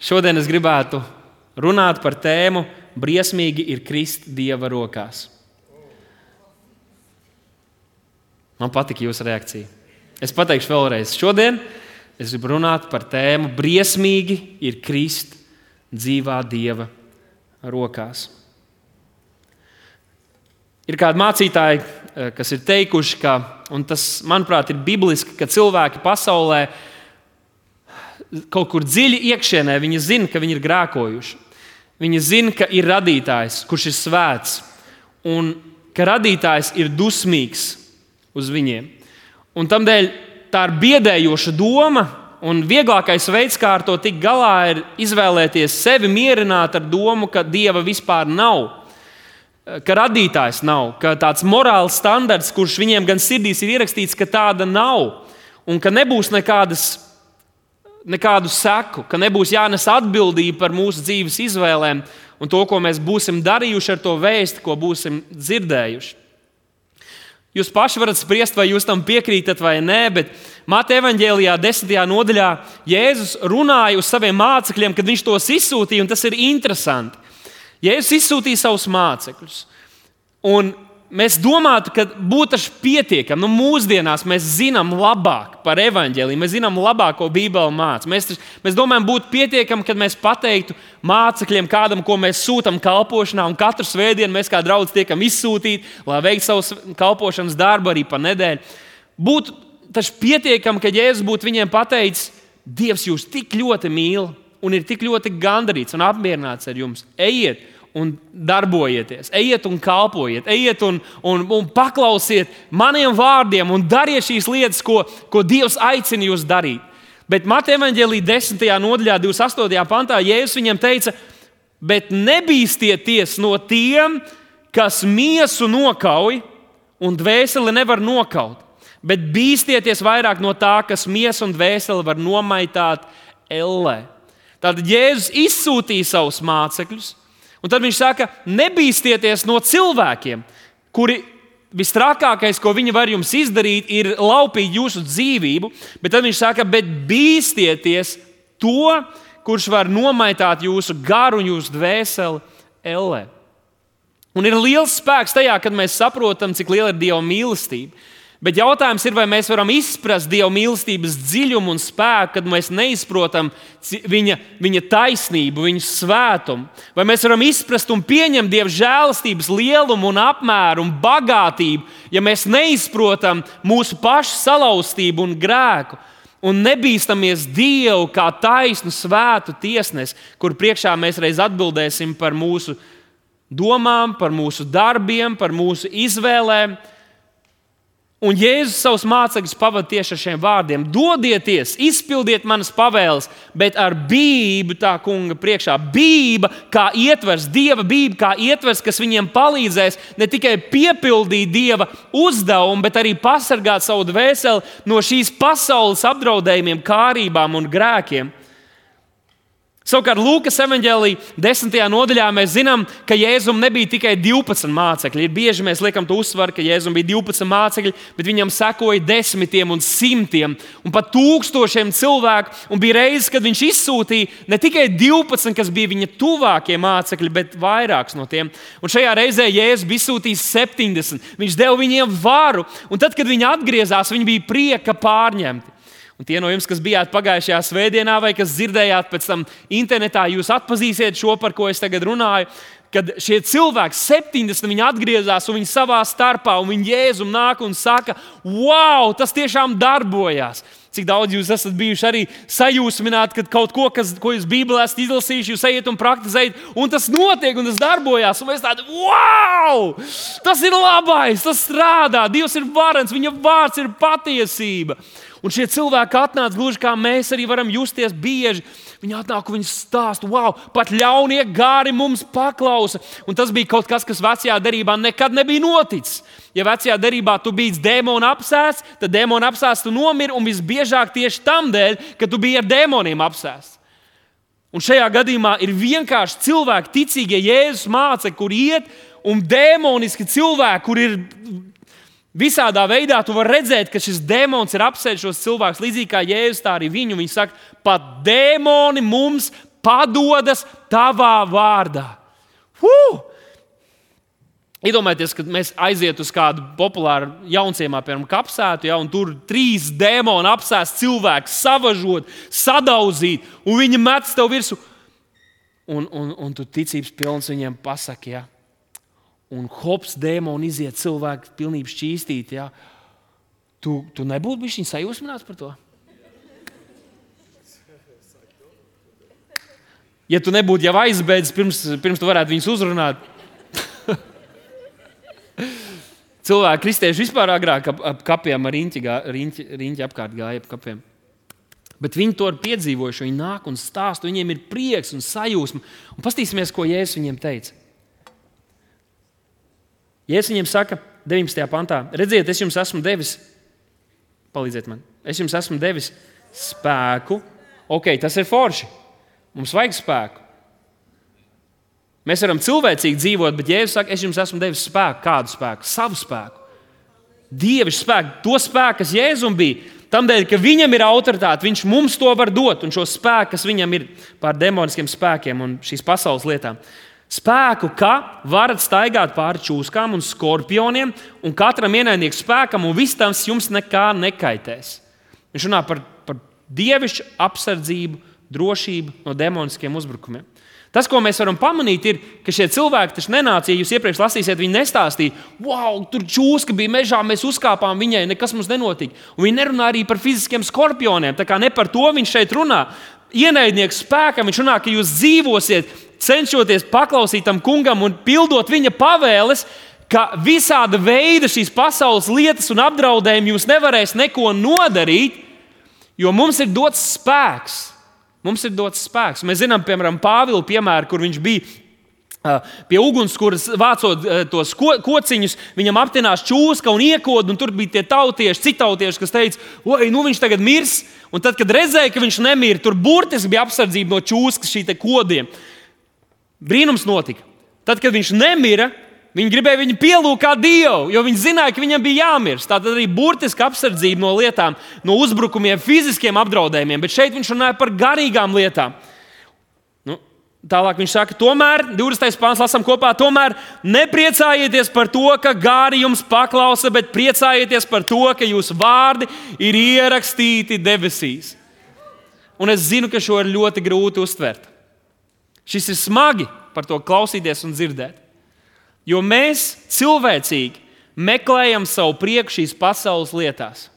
Šodien es gribētu runāt par tēmu Briesmīgi ir krist dieva rokās. Man patīk jūsu reakcija. Es pateikšu vēlreiz. Šodien es gribu runāt par tēmu Briesmīgi ir krist dzīvā dieva rokās. Ir kādi mācītāji, eh, kas ir teikuši, ka, un tas, manuprāt, ir bibliski, ka cilvēki pasaulē kaut kur dziļi iekšienē viņi zina, ka viņi ir grēkojuši. Viņi zina, ka ir radītājs, kurš ir svēts, un ka radītājs ir dusmīgs uz viņiem. Un tādēļ tā ir biedējoša doma, un vieglākais veids, kā ar to tikt galā, ir izvēlēties sevi mierināt ar domu, ka dieva vispār nav. Ka radītājs nav, ka tāds morāls standarts, kurš viņiem gan sirdīs ir ierakstīts, ka tāda nav, un ka nebūs nekādas nekādu seku, ka nebūs jānes atbildība par mūsu dzīves izvēlēm un to, ko mēs būsim darījuši ar to vēstu, ko būsim dzirdējuši. Jūs paši varat spriest, vai jūs tam piekrītat vai nē, bet Mateja evanģēlijā, desmitajā nodaļā, Jēzus runāja uz saviem mācekļiem, kad viņš tos izsūtīja, un tas ir interesanti. Jēzus izsūtīja savus mācekļus. Un mēs domātu, ka būtu pietiekami. Nu, mūsdienās mēs zinām labāk par evaņģēliju, mēs zinām labāk, ko Bībele māca. Mēs, mēs domājam, būtu pietiekami, kad mēs pateiktu mācekļiem, kādam, ko mēs sūtām kalpošanā, un katru svētdienu mēs kā draugi tiekam izsūtīti, lai veiktu savu kalpošanas darbu arī pa nedēļu. Būtu tas pietiekami, ka Jēzus būtu viņiem pateicis, Dievs jūs tik ļoti mīl un ir tik ļoti gandarīts un apmierināts ar jums. Ejiet! Un darbojieties, ejiet un kalpojiet, ejiet un, un, un paklausiet maniem vārdiem un dariet šīs lietas, ko, ko Dievs aicina jūs darīt. Bet Mateja evanģēlīja 10. nodaļā, 28. pantā, Jēzus viņam teica, bet nebīsties no tiem, kas miesu nokauj un dvēseli nevar nokaut, bet bīsties vairāk no tā, kas miesu un dvēseli var nomaitāt ellē. Tad Jēzus izsūtīja savus mācekļus, Un tad viņš saka, nebīsties no cilvēkiem, kuri visstrakākais, ko viņi var jums izdarīt, ir laupīt jūsu dzīvību. Bet tad viņš saka, bet bīsties to, kurš var nomaitāt jūsu garu un jūsu dvēseli ellē. Un ir liels spēks tajā, kad mēs saprotam, cik liela ir Dieva mīlestība. Bet jautājums ir, vai mēs varam izprast Dieva mīlestības dziļumu un spēku, kad mēs neizprotam viņa, viņa taisnību, viņa svētumu. Vai mēs varam izprast un pieņemt Dieva žēlastības lielumu, un apmēru un bagātību, ja mēs neizprotam mūsu pašu salauztību un grēku. Un nebīstamies Dievu kā taisnu, svētu tiesnesi, kur priekšā mēs reiz atbildēsim par mūsu domām, par mūsu darbiem, par mūsu izvēlēm Un Jēzus savus mācekļus pavadīja tieši ar šiem vārdiem: Dodieties, izpildiet manas pavēles, bet ar bību tā kunga priekšā. Bība kā ietvers, dieva bība kā ietvers, kas viņiem palīdzēs ne tikai piepildīt dieva uzdevumu, bet arī pasargāt savu dvēseli no šīs pasaules apdraudējumiem, kārībām un grēkiem. Savukārt, Lūkas evanģēlī, 10. nodaļā mēs zinām, ka Jēzum nebija tikai 12 mācekļi. Ir bieži mēs liekam to uzsvaru, ka Jēzum bija 12 mācekļi, bet viņam sekoja desmitiem un simtiem un pat tūkstošiem cilvēku. Un bija reizes, kad viņš izsūtīja ne tikai 12, kas bija viņa tuvākie mācekļi, bet vairākus no tiem. Un šajā reizē Jēzus bija izsūtījis 70. Viņš deva viņiem varu, un tad, kad viņi atgriezās, viņi bija prieka pārņemti. Un tie no jums, kas bijāt pagājušajā svētdienā, vai kas dzirdējāt pēc tam internetā, jūs atpazīsiet šo, par ko es tagad runāju. Kad šie cilvēki, 70, viņi atgriezās un viņi savā starpā, un viņi jēzum nāk un saka, wow, tas tiešām darbojās. Cik daudz jūs esat bijuši arī sajūsmināti, kad kaut ko, kas, ko jūs Bībelē esat izlasījuši, jūs ejat un praktizējat, un tas notiek, un tas darbojās. Un mēs tādi, wow, tas ir labais, tas strādā, Dievs ir varens, viņa vārds ir patiesība. Un šie cilvēki atnāca gluži kā mēs arī varam justies bieži. Viņi atnāk un viņi stāsta, wow, pat ļaunie gāri mums paklausa. Un tas bija kaut kas, kas vecajā derībā nekad nebija noticis. Ja vecajā derībā tu biji demona apsēsts, tad demona apsēsts tu nomiri un visbiežāk tieši tam dēļ, ka tu biji ar demoniem apsēsts. Un šajā gadījumā ir vienkārši cilvēki, ticīgie Jēzus mācekļi, kur iet un demoniski cilvēki, kur ir Visādā veidā tu vari redzēt, ka šis demons ir apsēdis šos cilvēkus līdzīgi kā Jēzus, tā arī viņu. Viņi saka, pat demoni mums padodas tavā vārdā. Huh! Iedomājieties, kad mēs aizietu uz kādu populāru jaunciemā, piemēram, kapsētu, ja, un tur trīs demoni apsēst cilvēku, savažot, sadauzīt, un viņi met tev virsū. Un, un, un tu ticības pilns viņiem pasaki, ja. Un hops, demoni iziet cilvēku pilnībā šķīstīt. Ja. Tu, tu nebūtu bijis sajūsmināts par to? Ja tu nebūtu jau aizbēdzis, pirms, pirms tu varētu viņus uzrunāt, Cilvēki, kristieši vispār agrāk ap, ap kapiem ar riņķi, riņķi, riņķi apkārt gāja ap kapiem. Bet viņi to ir piedzīvojuši. Viņi nāk un stāsta, viņiem ir prieks un sajūsma. Un paskatīsimies, ko Jēzus viņiem teica. Jēzus viņiem saka, 19. pantā, redziet, es jums esmu devis, palīdziet man, es jums esmu devis spēku. Ok, tas ir forši. Mums vajag spēku. Mēs varam cilvēcīgi dzīvot, bet Jēzus saka, es jums esmu devis spēku. Kādu spēku? Savu spēku. Dievišķu spēku, to spēku, kas Jēzum bija. Tādēļ, ka viņam ir autoritāte, viņš mums to var dot, un šo spēku, kas viņam ir pār demoniskiem spēkiem un šīs pasaules lietām. Spēku, ka varat staigāt pāri čūskām un skorpioniem, un katram ienaidniekam spēkam, un viss tam jums nekā nekaitēs. Viņš runā par, par dievišķu apsardzību, drošību no demoniskiem uzbrukumiem. Tas, ko mēs varam pamanīt, ir, ka šie cilvēki taču nenāca, ja jūs iepriekš lasīsiet, viņi nestāstīja, wow, tur čūska bija mežā, mēs uzkāpām viņai, nekas mums nenotika. Un viņi nerunā arī par fiziskiem skorpioniem. Tā kā ne par to viņš šeit runā. Ienaidnieku spēkam viņš runā, ka jūs dzīvosiet, cenšoties paklausīt tam kungam un pildot viņa pavēles, ka visāda veida šīs pasaules lietas un apdraudējumi jums nevarēs neko nodarīt, jo mums ir dots spēks Mums ir dots spēks. Mēs zinām, piemēram, Pāvila piemēru, kur viņš bija pie ugunskuras vācot tos ko, kociņus, viņam aptinās čūska un iekod, un tur bija tie tautieši, citautieši, kas teica, oi, nu viņš tagad mirs. Un tad, kad redzēja, ka viņš nemira, tur burtiski bija apsardzība no čūskas šī kodiem. Brīnums notika. Tad, kad viņš nemira, Viņi gribēja viņu pielūgt kā dievu, jo viņi zināja, ka viņam bija jāmirst. Tā tad arī burtiski apsardzība no lietām, no uzbrukumiem, fiziskiem apdraudējumiem, bet šeit viņš runāja par garīgām lietām. Nu, tālāk viņš saka, tomēr, 20. pāns lasām kopā, tomēr nepriecājieties par to, ka gāri jums paklausa, bet priecājieties par to, ka jūsu vārdi ir ierakstīti debesīs. Un es zinu, ka šo ir ļoti grūti uztvert. Šis ir smagi par to klausīties un dzirdēt. Jo mēs cilvēcīgi meklējam savu prieku šīs pasaules lietās.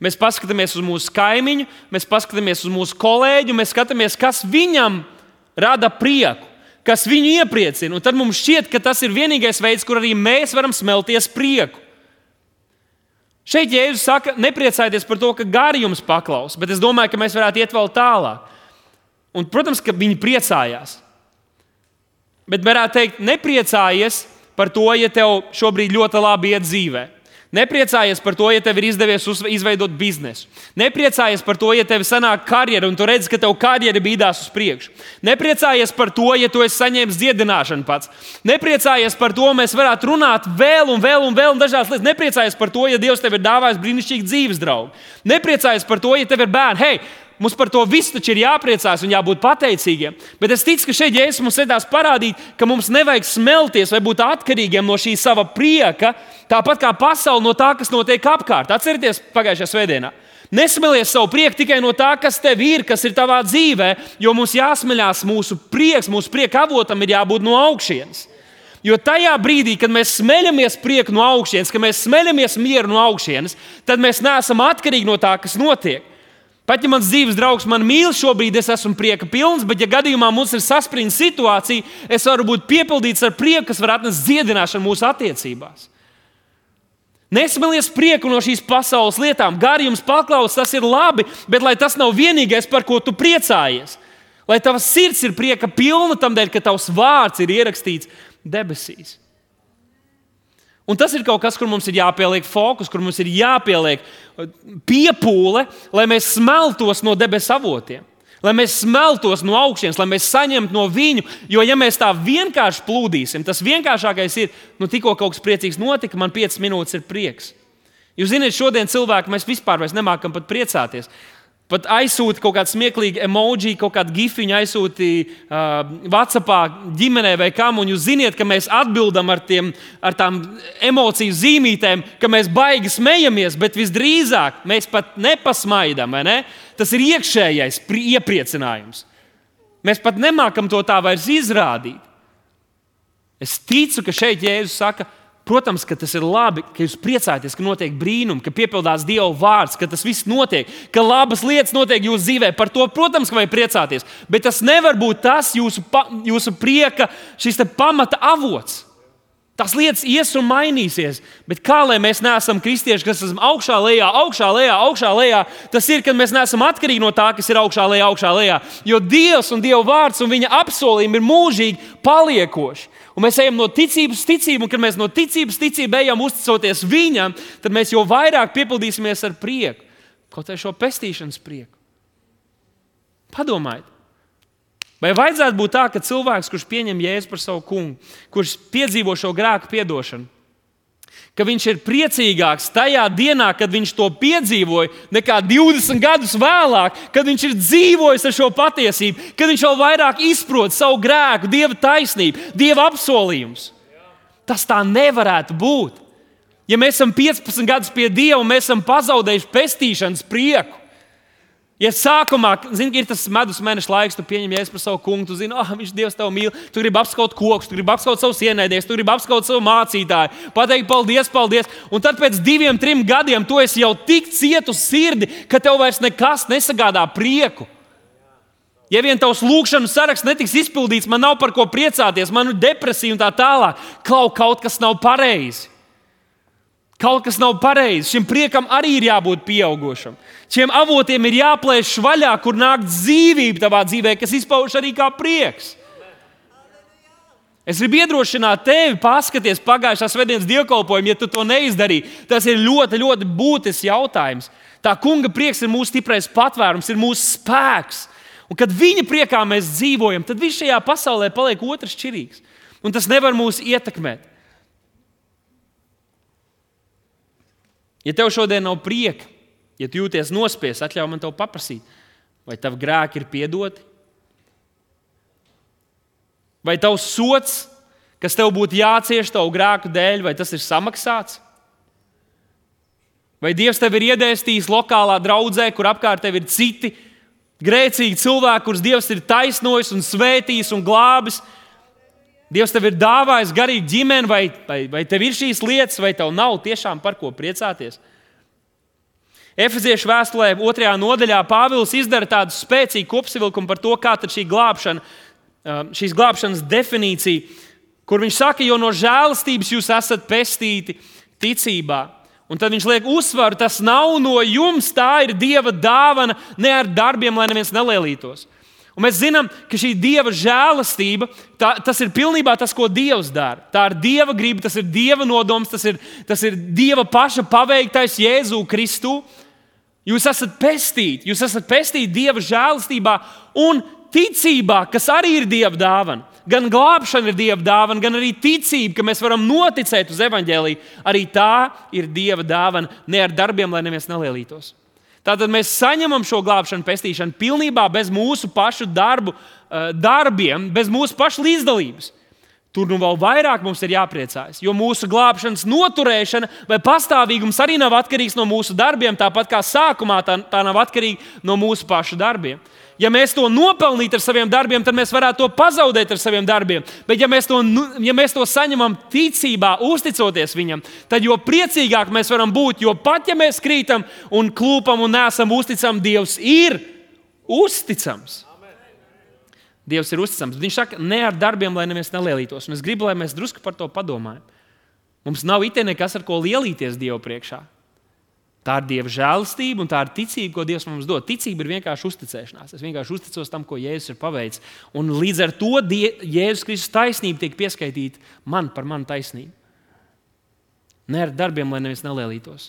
Mēs paskatāmies uz mūsu kaimiņu, mēs paskatāmies uz mūsu kolēģi, mēs skatāmies, kas viņam rada prieku, kas viņu iepriecina. Un tad mums šķiet, ka tas ir vienīgais veids, kur arī mēs varam smelties prieku. Šeit Jēzus saka, nepriecājieties par to, ka gari jums paklaus, bet es domāju, ka mēs varētu iet vēl tālāk. Un, protams, ka viņi priecājās. Bet varētu teikt, nepriecājies par to, ja tev šobrīd ļoti labi iet dzīvē. Nepriecājies par to, ja tev ir izdevies izveidot biznesu. Nepriecājies par to, ja tev sanāk karjera un tu redz, ka tev karjera bīdās uz priekšu. Nepriecājies par to, ja tu esi saņēmis dziedināšanu pats. Nepriecājies par to, mēs varētu runāt vēl un vēl un vēl un dažādas lietas. Nepriecājies par to, ja Dievs tev ir dāvājis brīnišķīgu dzīves draugu. Nepriecājies par to, ja tev ir bērni. Hei, Mums par to visu taču ir jāpriecājas un jābūt pateicīgiem. Bet es ticu, ka šeit Jēzus mums centās parādīt, ka mums nevajag smelties vai būt atkarīgiem no šī sava prieka, tāpat kā pasaule no tā, kas notiek apkārt. Atcerieties, pagājušajā svētdienā. Nesmelies savu prieku tikai no tā, kas tev ir, kas ir tavā dzīvē, jo mums jāsmeļās mūsu prieks, mūsu prieka avotam ir jābūt no augšas. Jo tajā brīdī, kad mēs smeļamies prieku no augšas, kad mēs smeļamies mieru no augšas, tad mēs neesam atkarīgi no tā, kas notiek. Pat ja mans dzīves draugs man mīl, šobrīd es esmu prieka pilns, bet, ja gadījumā mums ir saspringta situācija, es varu būt piepildīts ar prieku, kas var atnest dziedināšanu mūsu attiecībās. Nesmelies prieku no šīs pasaules lietām. Garījums paklaus, tas ir labi, bet lai tas nav vienīgais, par ko tu priecājies. Lai tavs sirds ir prieka pilna tam dēļ, ka tavs vārds ir ierakstīts debesīs. Un tas ir kaut kas, kur mums ir jāpieliek fokus, kur mums ir jāpieliek uh, piepūle, lai mēs smeltos no debesu avotiem. Lai mēs smeltos no augšas, lai mēs saņemtu no viņu. Jo, ja mēs tā vienkārši plūdīsim, tas vienkāršākais ir, nu, tikko kaut kas priecīgs notika, man piecas minūtes ir prieks. Jūs zināt, šodien cilvēki mēs vispār nemākam pat priecāties. Pat aizsūti kaut kādu smieklīgu emoji, kaut kādu gifiņu aizsūti uh, WhatsApp ģimenei vai kam, un jūs zināt, ka mēs atbildam ar, tiem, ar tām emociju zīmītēm, ka mēs baigi smejamies, bet visdrīzāk mēs pat nepasmaidām. Ne? Tas ir iekšējais iepriecinājums. Mēs pat nemākam to tā vairs izrādīt. Es ticu, ka šeit Jēzus saka, Protams, ka tas ir labi, ka jūs priecājaties, ka notiek brīnumi, ka piepildās Dieva vārds, ka tas viss notiek, ka labas lietas notiek jūsu dzīvē. Par to, protams, vajag priecāties. Bet tas nevar būt tas jūsu, pa, jūsu prieka, šis pamata avots. Tās lietas ies un mainīsies. Bet kā lai mēs neesam kristieši, kas esam augšā, lejā, augšā, lejā, augšā, lejā, tas ir, kad mēs neesam atkarīgi no tā, kas ir augšā, lejā, augšā, lejā. Jo Dievs un Dieva vārds un viņa apsolījumi ir mūžīgi paliekoši. Un mēs ejam no ticības ticību, un kad mēs no ticības ticību ejam uzticoties viņam, tad mēs jau vairāk piepildīsimies ar prieku, kaut arī šo pestīšanas prieku. Padomājiet! Vai vajadzētu būt tā, ka cilvēks, kurš pieņem jēzu par savu kungu, kurš piedzīvo šo grēku piedošanu, ka viņš ir priecīgāks tajā dienā, kad viņš to piedzīvoja, nekā 20 gadus vēlāk, kad viņš ir dzīvojis ar šo patiesību, kad viņš vēl vairāk izprot savu grēku, dieva taisnību, dieva apsolījumus. Tas tā nevarētu būt. Ja mēs esam 15 gadus pie Dieva, mēs esam pazaudējuši pestīšanas prieku. Ja sākumā zini, ir tas medus mēneša laiks, tu pieņem jēzu par savu kungu, tu zini, oh, viņš Dievs tevi mīl, tu gribi apskaut kokus, tu gribi apskaut savus ienaidnieks, tu gribi apskaut savu mācītāju, pateikt paldies, paldies. Un tad pēc diviem, trim gadiem tu esi jau tik cietu sirdi, ka tev vairs nekas nesagādā prieku. Ja vien tavs lūkšanas saraksts netiks izpildīts, man nav par ko priecāties, man ir depresija un tā tālāk, kaut, kaut kas nav pareizi. Kaut kas nav pareizi. Šim priekam arī ir jābūt pieaugušam. Šiem avotiem ir jāplēš vaļā, kur nāk dzīvība tavā dzīvē, kas izpaužas arī kā prieks. Es gribu iedrošināt tevi, paskaties pagājušā svētdienas dievkalpojumu, ja tu to neizdarīji. Tas ir ļoti, ļoti būtisks jautājums. Tā kunga prieks ir mūsu stiprais patvērums, ir mūsu spēks. Un kad viņa priekā mēs dzīvojam, tad viss šajā pasaulē paliek otrs šķirīgs. Un tas nevar mūs ietekmēt. Ja tev šodien nav prieka, ja tu jūties nospiests, atļauj man te paprasīt, vai tavi grēki ir piedoti? Vai tavs sots, kas tev būtu jācieš tavu grēku dēļ, vai tas ir samaksāts? Vai Dievs tev ir iedēstījis lokālā draudzē, kur apkārt tev ir citi grēcīgi cilvēki, kurus Dievs ir taisnojis un svētījis un glābis? Dievs tev ir dāvājis garīgu ģimeni, vai, vai, vai tev ir šīs lietas, vai tev nav tiešām par ko priecāties. Efeziešu vēstulē, otrajā nodaļā, Pāvils izdara tādu spēcīgu kopsavilkumu par to, kāda ir šī glābšana, šīs glābšanas definīcija, kur viņš saka, jo no žēlastības jūs esat pestīti ticībā. Un tad viņš liek uzsvaru, tas nav no jums, tā ir Dieva dāvana, ne ar darbiem, lai neviens nelielītos. Un mēs zinām, ka šī dieva žēlastība, tā, tas ir pilnībā tas, ko Dievs dara. Tā ir dieva griba, tas ir dieva nodoms, tas ir, tas ir dieva paša paveiktais Jēzu Kristu. Jūs esat pestīti, jūs esat pestīti dieva žēlastībā un ticībā, kas arī ir dieva dāvana. Gan glābšana ir dieva dāvana, gan arī ticība, ka mēs varam noticēt uz evaņģēlīju. Arī tā ir dieva dāvana, ne ar darbiem, lai neviens nelielītos. Tātad mēs saņemam šo glābšanu, pestīšanu pilnībā bez mūsu pašu darbu, eh, darbiem, bez mūsu pašu līdzdalības. Tur nu vēl vairāk mums ir jāpriecājas, jo mūsu glābšanas noturēšana vai pastāvīgums arī nav atkarīgs no mūsu darbiem, tāpat kā sākumā tā, tā nav atkarīga no mūsu pašu darbiem. Ja mēs to nopelnītu ar saviem darbiem, tad mēs varētu to pazaudēt ar saviem darbiem. Bet, ja mēs to, nu, ja mēs to saņemam ticībā, uzticoties viņam, tad jo priecīgāk mēs varam būt. Jo pat ja mēs krītam un klūpam un nesam uzticami, Dievs ir uzticams. Dievs ir uzticams. Viņš saka, ne ar darbiem, lai neviens nelielītos. Un es gribu, lai mēs drusku par to padomājam. Mums nav itē nekas, ar ko lielīties Dievu priekšā. Tā ir Dieva žēlastība un tā ir ticība, ko Dievs mums dod. Ticība ir vienkārši uzticēšanās. Es vienkārši uzticos tam, ko Jēzus ir paveicis. Un līdz ar to Die Jēzus Kristus taisnība tiek pieskaitīta man par manu taisnību. Ne ar darbiem, lai neviens nelielītos.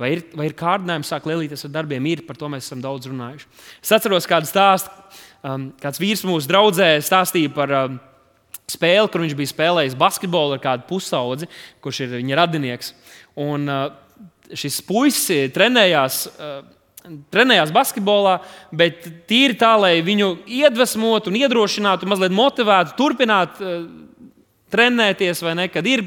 Vai ir, vai ir kārdinājums sākt lielīties ar darbiem? Ir, par to mēs esam daudz runājuši. Es atceros kādu stāstu. Um, kāds vīrs mūsu draudzē stāstīja par um, spēli, kur viņš bija spēlējis basketbolu ar kādu pusaudzi, kurš ir viņa radinieks. Un, uh, šis puisis trenējās uh, trenējās basketbolā, bet tīri tā, lai viņu iedvesmotu un iedrošinātu, mazliet motivētu, turpināt uh, trenēties, vai ne? Kad ir,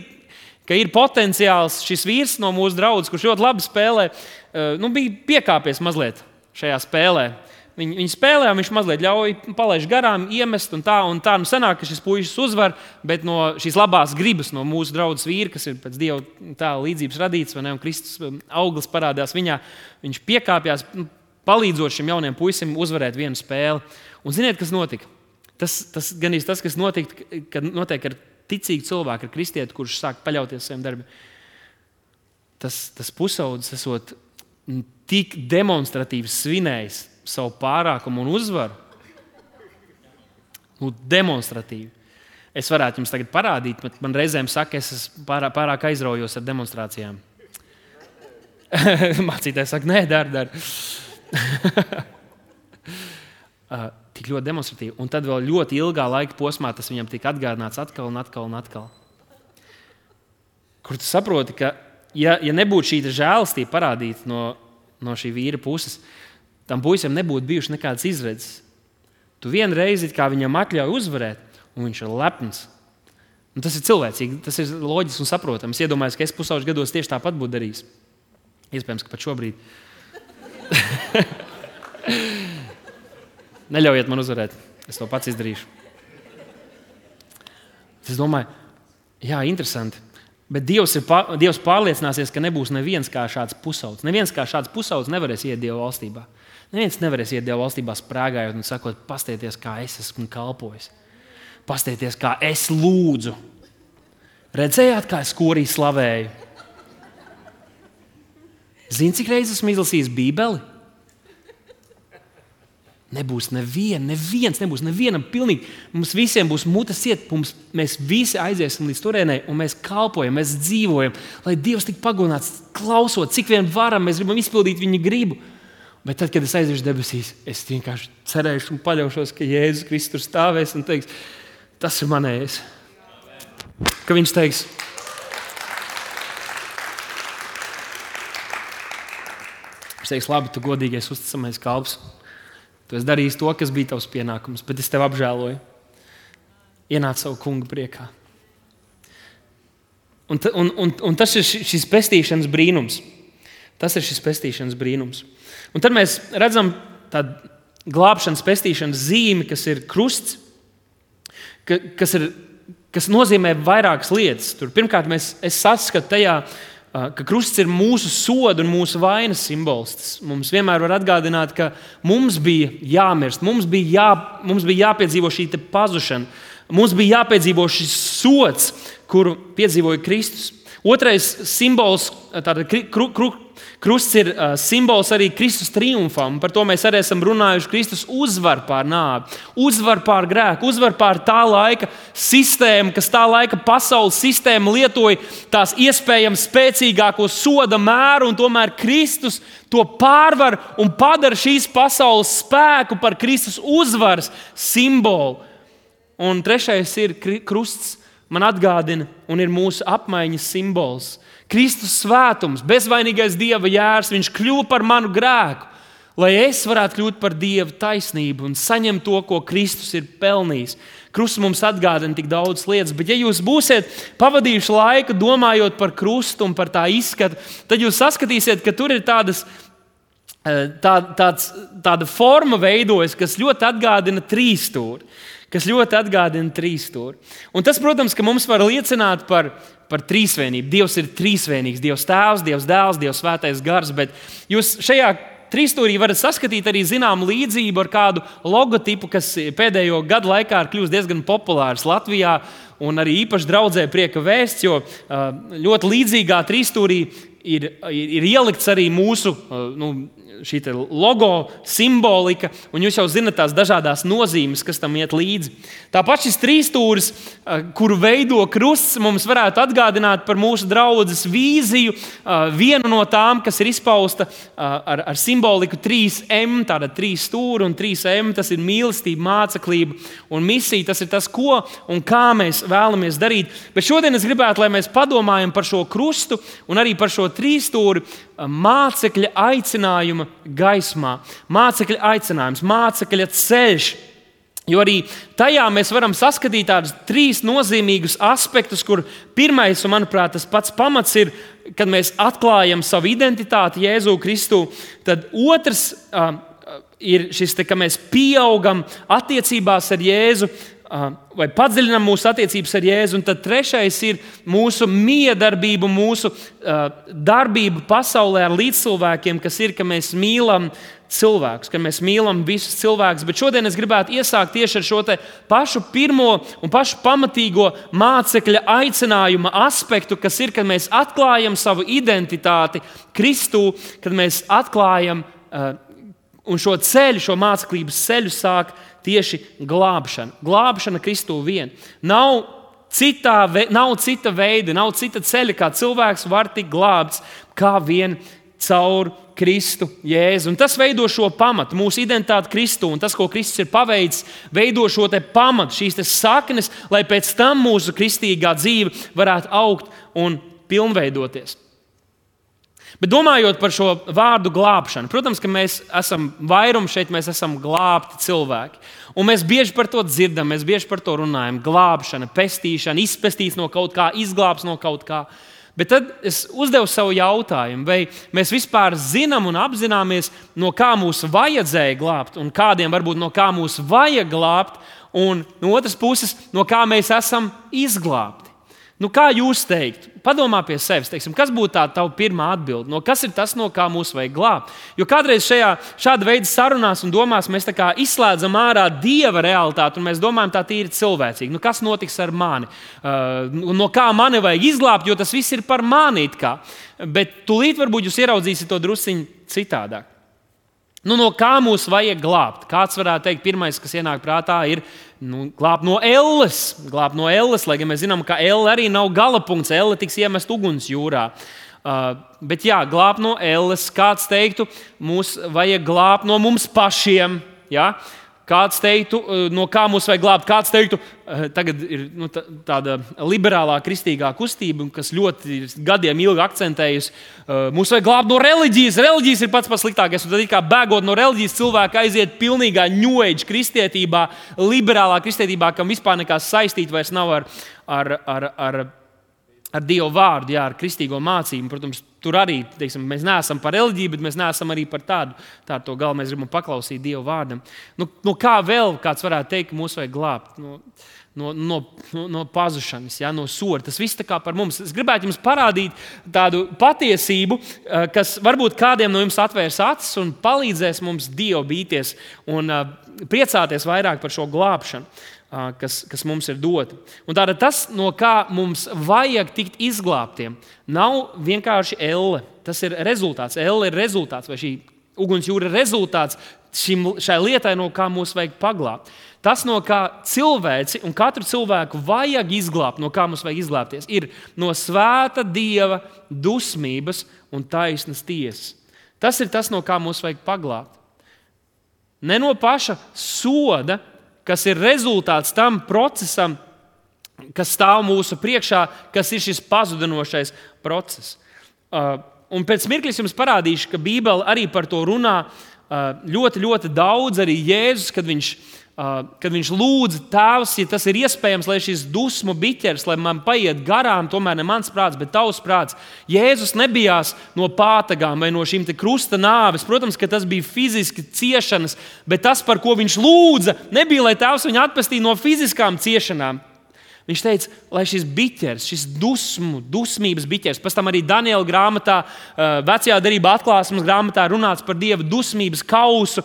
ka ir potenciāls šis vīrs no mūsu draudzes, kurš ļoti labi spēlē, uh, nu, bija piekāpies mazliet šajā spēlē. Viņi, viņi spēlē, viņš mazliet ļauj palaist garām, iemest un tā. Un tā nu sanāk, ka šis puisis uzvar, bet no šīs labās gribas, no mūsu draudzes vīra, kas ir pēc dieva tēla līdzības radīts, ne, un Kristus um, auglis parādās viņā, viņš piekāpjas, nu, palīdzot šim jaunam puisim uzvarēt vienu spēli. Un ziniet, kas notika? Tas, tas gan ir tas, kas notika, kad notiek ar ticīgu cilvēku, ar kristieti, kurš sāk paļauties saviem darbiem. Tas, tas pusaudzis esot tik demonstratīvi svinējis savu pārākumu un uzvaru. Nu, demonstratīvi. Es varētu jums tagad parādīt, bet man reizēm saka, es pārāk, pārāk aizraujos ar demonstrācijām. Mācītājs saka, nē, dari, dari. uh, tik ļoti demonstratīvi. Un tad vēl ļoti ilgā laika posmā tas viņam tika atgādināts atkal un atkal un atkal. Kur tu saproti, ka, ja, ja nebūtu šī žēlastība parādīta no, no šī vīra puses, tam puisim nebūtu bijušas nekādas izredzes. Tu vienu reizi viņam atļauj uzvarēt, un viņš ir lepns. Un tas ir cilvēcīgi, tas ir loģiski un saprotami. Es iedomājos, ka es pusauģis gados tieši tāpat būtu darījis. Iespējams, ka pat šobrīd. Neļaujiet man uzvarēt, es to pats izdarīšu. Es domāju, jā, interesanti. Bet Dievs, ir, Dievs pārliecināsies, ka nebūs neviens kā šāds pusaudzis. Neviens kā šāds pusaudzis nevarēs iet Dieva valstībā. Neviens nevarēs iet Dieva valstībā sprāgājot un sakot, pastieties, kā es esmu kalpojis. Pastieties, kā es lūdzu. Redzējāt, kā es korī slavēju? Zini, cik reizes esmu izlasījis Bībeli? Nebūs neviena, neviens, nebūs nevienam pilnīgi. Mums visiem būs mutes ciet, mums, mēs visi aiziesim līdz turienei, un mēs kalpojam, mēs dzīvojam, lai Dievs tik pagodināts, klausot, cik vien varam, mēs gribam izpildīt viņa gribu. Bet tad, kad es aiziešu debesīs, es vienkārši cerēšu un paļaušos, ka Jēzus Kristus stāvēs un teiks, tas ir manējais. Ka viņš teiks, Viņš teiks, labi, tu godīgais, uzticamais kalps. Tu esi darījis to, kas bija tavs pienākums, bet es tevi apžēloju. Ienāc savu kungu priekā. Un, un, un, un tas ir šis pestīšanas brīnums. Tas ir šis pestīšanas brīnums. Un tad mēs redzam tādu glābšanas, pestīšanas zīmi, kas ir krusts, ka, kas, ir, kas nozīmē vairākas lietas. Tur, pirmkārt, mēs, es saskatu tajā, ka krusts ir mūsu soda un mūsu vainas simbols. Tas mums vienmēr var atgādināt, ka mums bija jāmirst, mums bija, jā, mums bija jāpiedzīvo šī pazušana, mums bija jāpiedzīvo šis sots, kuru piedzīvoja Kristus. Otrais simbols, tāda kru, kru, Krusts ir uh, simbols arī Kristus triumfam. Par to mēs arī esam runājuši. Kristus uzvar pār nāvi, uzvar pār grēku, uzvar pār tā laika sistēmu, kas tā laika pasaules sistēma lietoja tās iespējams spēcīgāko soda mēru, un tomēr Kristus to pārvar un padara šīs pasaules spēku par Kristus uzvaras simbolu. Un trešais ir krusts, man atgādina, un ir mūsu apmaiņas simbols. Kristus svētums, bezvainīgais Dieva jērs, viņš kļuva par manu grēku, lai es varētu kļūt par Dieva taisnību un saņemt to, ko Kristus ir pelnījis. Krusts mums atgādina tik daudz lietas, bet, ja jūs būsiet pavadījuši laiku domājot par krustu un par tā izskatu, tad jūs saskatīsiet, ka tur ir tādas eh, tā, tāds, tāda forma veidojas, kas ļoti atgādina trīs stūri. Kas ļoti atgādina trīs stūri. Un tas, protams, mums var liecināt par, par trīsvienību. Dievs ir trīsvienīgs. Dievs Tēvs, Dievs Dēls, Dievs Svētais Gars. Bet jūs šajā trīsstūrī varat saskatīt arī zināmu līdzību ar kādu logotipu, kas pēdējo gadu laikā ir kļuvis diezgan populārs Latvijā. Un arī īpaši draudzē prieka vēsts, jo ļoti līdzīgā trīsstūrī ir, ir, ir ielikts arī mūsu nu, šī logo simbolika, un jūs jau zinat tās dažādas nozīmes, kas tam iet līdzi. Tāpat šis trīsstūris, kuru veido krusts, mums varētu atgādināt par mūsu draudzes vīziju. Vienu no tām, kas ir izpausta ar, ar simboliku 3M, tāda trīs stūra un 3M, tas ir mīlestība, māceklība un misija. Tas ir tas, ko un kā mēs vēlamies darīt. Bet šodien es gribētu, lai mēs padomājam par šo krustu un arī par šo trīsstūri mācekļa aicinājuma gaismā. Mācekļa aicinājums, mācekļa ceļš. Jo arī tajā mēs varam saskatīt tādus trīs nozīmīgus aspektus, kur pirmais, un manuprāt, tas pats pamats ir, kad mēs atklājam savu identitāti Jēzu Kristu. Tad otrs uh, ir šis, te, ka mēs pieaugam attiecībās ar Jēzu, vai padziļinām mūsu attiecības ar Jēzu. Un tad trešais ir mūsu miedarbība, mūsu darbība pasaulē ar līdzcilvēkiem, kas ir, ka mēs mīlam cilvēkus, ka mēs mīlam visus cilvēkus. Bet šodien es gribētu iesākt tieši ar šo pašu pirmo un pašu pamatīgo mācekļa aicinājuma aspektu, kas ir, kad mēs atklājam savu identitāti Kristū, kad mēs atklājam un šo ceļu, šo māceklības ceļu sāk tieši glābšana. Glābšana Kristū vien. Nav citā, nav cita veida, nav cita ceļa, kā cilvēks var tikt glābts, kā vien caur Kristu Jēzu. Un tas veido šo pamatu, mūsu identitāti Kristū. Un tas, ko Kristus ir paveicis, veido šo pamatu, šīs saknes, lai pēc tam mūsu kristīgā dzīve varētu augt un pilnveidoties. Bet domājot par šo vārdu glābšanu, protams, ka mēs esam vairums šeit, mēs esam glābti cilvēki. Un mēs bieži par to dzirdam, mēs bieži par to runājam. Glābšana, pestīšana, izpestīs no kaut kā, izglābs no kaut kā. Bet tad es uzdevu sev jautājumu, vai mēs vispār zinām un apzināmies, no kā mūs vajadzēja glābt, un kādiem varbūt no kā mūs vajag glābt, un no otras puses, no kā mēs esam izglābti. Nu, kā jūs teiktu? Padomā pie sevis, teiksim, kas būtu tā tava pirmā atbilde? No kas ir tas, no kā mūs vajag glābt? Jo kādreiz šajā šāda veida sarunās un domās mēs izslēdzam ārā dieva realitāti un mēs domājam, tā ir cilvēcīgi. Nu, kas notiks ar mani? Uh, no kā mani vajag izglābt, jo tas viss ir par mani. Bet tūlīt varbūt jūs ieraudzīsiet to drusciņu citādāk. Nu, no kā mūs vajag glābt? Kāds varētu teikt, pirmais, kas ienāk prātā, ir nu, glābt no elles. Glābt no elles, lai gan mēs zinām, ka elle arī nav galapunkts. Elle tiks iemest uguns jūrā. Uh, bet jā, glābt no elles. Kāds teiktu, mūs vajag glābt no mums pašiem. Ja? Kāds teiktu, eh, no kā mums vajag glābt, kāds teiktu, eh, tagad ir nu, tāda liberālā, kristīgā kustība, kas ļoti gadiem ilgi akcentējusi, eh, mums vajag glābt no reliģijas. Reliģijas ir pats pats sliktākais. Tad, kā bēgot no reliģijas, cilvēki aiziet pilnīgā ņūēģa kristietībā, liberālā kristietībā, kam vispār nekas saistīts vairs nav ar, ar, ar, ar ar Dieva vārdu, jā, ar kristīgo mācību. Protams, tur arī teiksim, mēs neesam par reliģiju, bet mēs neesam arī par tādu. Tādu to galu mēs gribam paklausīt Dieva vārdam. Nu, nu, kā vēl kāds varētu teikt, ka mūs vajag glābt? Nu, No, no, no, no pazušanas, ja, no soda. Tas viss tā kā par mums. Es gribētu jums parādīt tādu patiesību, eh, kas varbūt kādiem no jums atvērs acis un palīdzēs mums dievu bīties un uh, priecāties vairāk par šo glābšanu kas, kas mums ir dota. Un tātad tas, no kā mums vajag tikt izglābtiem, nav vienkārši elle. Tas ir rezultāts. Elle ir rezultāts, vai šī ugunsjūra ir rezultāts šim, šai lietai, no kā mums vajag paglābt. Tas, no kā cilvēci un katru cilvēku vajag izglābt, no kā mums vajag izglābties, ir no svēta dieva dusmības un taisnas tiesas. Tas ir tas, no kā mums vajag paglābt. Ne no paša soda, kas ir rezultāts tam procesam, kas stāv mūsu priekšā, kas ir šis pazudinošais process. Uh, un pēc mirkļa jums parādīšu, ka Bībele arī par to runā uh, ļoti, ļoti daudz. Arī Jēzus, kad viņš Uh, kad viņš lūdza tēvs, ja tas ir iespējams, lai šis dusmu biķers, lai man paiet garām, tomēr ne mans prāts, bet tavs prāts. Jēzus nebijās no pātagām vai no šīm krusta nāves. Protams, ka tas bija fiziski ciešanas, bet tas, par ko viņš lūdza, nebija, lai tēvs viņu atpestītu no fiziskām ciešanām. Viņš teica, lai šis biķers, šis dusmu, dusmības biķers, pēc tam arī Daniela grāmatā, vecajā darbā, atklāsmes grāmatā runāts par dieva dusmības kausu.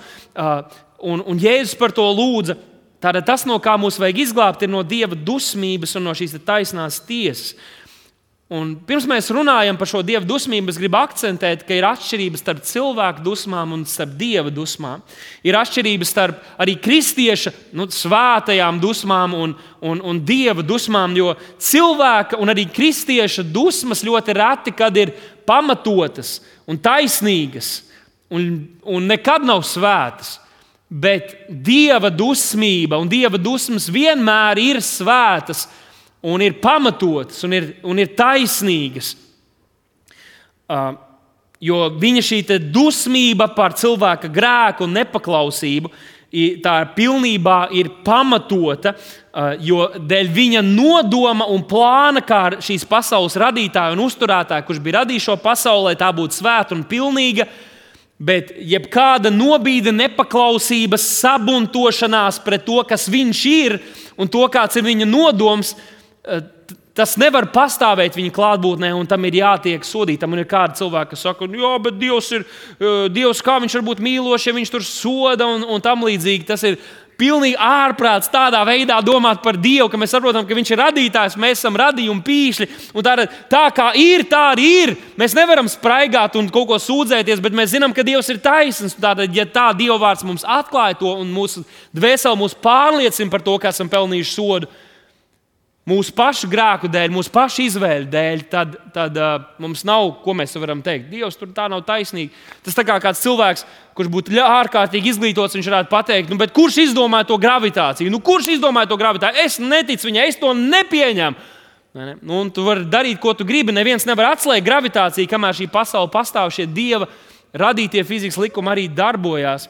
Un, un Jēzus par to lūdza. Tātad tas, no kā mums vajag izglābt, ir no dieva dusmības un no šīs taisnās tiesas. Un pirms mēs runājam par šo dievu dusmību, es gribu akcentēt, ka ir atšķirības starp cilvēku dusmām un starp dieva dusmām. Ir atšķirības starp arī kristieša nu, svētajām dusmām un, un, un dieva dusmām, jo cilvēka un arī kristieša dusmas ļoti reti ir pamatotas un taisnīgas un, un nekad nav svētas. Bet dieva dusmība un dieva dusmas vienmēr ir svētas, un ir pamatotas un ir, un ir taisnīgas. Uh, Jo viņa šī dusmība par cilvēka grēku un nepaklausību tā pilnībā ir pamatota, jo dēļ viņa nodoma un plāna, kā šīs pasaules radītāja un uzturētāja, kurš bija radījis šo pasauli, lai tā būtu svēta un pilnīga, bet jebkāda nobīde, nepaklausības, sabuntošanās pret to, kas viņš ir un to, kāds ir viņa nodoms Tas nevar pastāvēt viņa klātbūtnē, un tam ir jātiek sodītam. Ir kādi cilvēki, kas saka, jā, bet Dievs ir, eh, Dievs, kā viņš var būt mīlošs, ja viņš tur soda un, un tam līdzīgi. Tas ir pilnīgi ārprāts tādā veidā domāt par Dievu, ka mēs saprotam, ka Viņš ir radītājs, mēs esam radījumi pīšļi. Tā, tā kā ir, tā arī ir. Mēs nevaram spraigāt un kaut ko sūdzēties, bet mēs zinām, ka Dievs ir taisnīgs. Tātad, ja tā Dieva vārds mums atklāja to un mūsu dvēseli mūs pārliecina par to, ka esam pelnījuši sodu, mūsu pašu grēku dēļ, mūsu pašu izvēļu dēļ, tad, tad uh, mums nav, ko mēs varam teikt. Dievs tur tā nav taisnīga. Tas tā kā kāds cilvēks, kurš būtu ārkārtīgi izglītots, viņš varētu pateikt, nu, kurš izdomāja to gravitāciju? Nu, kurš izdomāja to gravitāciju? Es neticu viņai, es to nepieņemu. Ne? Nu, tu vari darīt, ko tu gribi. Neviens nevar atslēgt gravitāciju, kamēr šī pasaule pastāv. Šie dieva radītie fizikas likumi arī darbojās.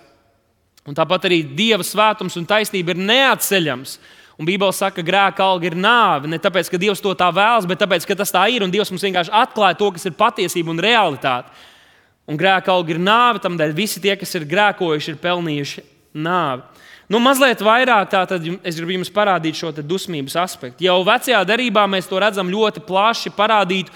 Un tāpat arī dieva svētums un taisnība ir neatceļams. Un Bībele saka, ka grēka alga ir nāve. Ne tāpēc, ka Dievs to tā vēlas, bet tāpēc, ka tas tā ir. Un Dievs mums vienkārši atklāja to, kas ir patiesība un realitāte. Un grēka alga ir nāve, tādēļ visi tie, kas ir grēkojuši, ir pelnījuši nāvi. Nu, mazliet vairāk tātad es gribu jums parādīt šo dusmības aspektu. Jau vecajā darbā mēs to redzam ļoti plaši parādīt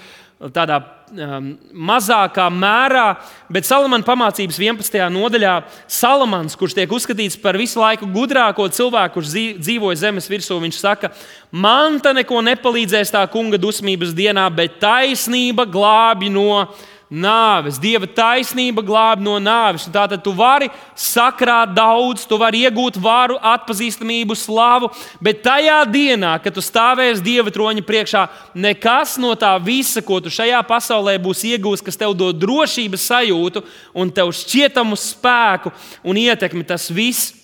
tādā mazākā mērā, bet Salamana pamācības 11. nodaļā Salamans, kurš tiek uzskatīts par visu laiku gudrāko cilvēku, kurš dzīvoja zemes virsū, viņš saka, man te neko nepalīdzēs tā kunga dusmības dienā, bet taisnība glābi no viņa nāves. Dieva taisnība glāb no nāves. Tātad tu vari sakrāt daudz, tu vari iegūt varu, atpazīstamību, slavu, bet tajā dienā, kad tu stāvēsi Dieva troņa priekšā, nekas no tā visa, ko tu šajā pasaulē būsi iegūmis, kas tev dod drošības sajūtu un tev šķietamu spēku un ietekmi, tas viss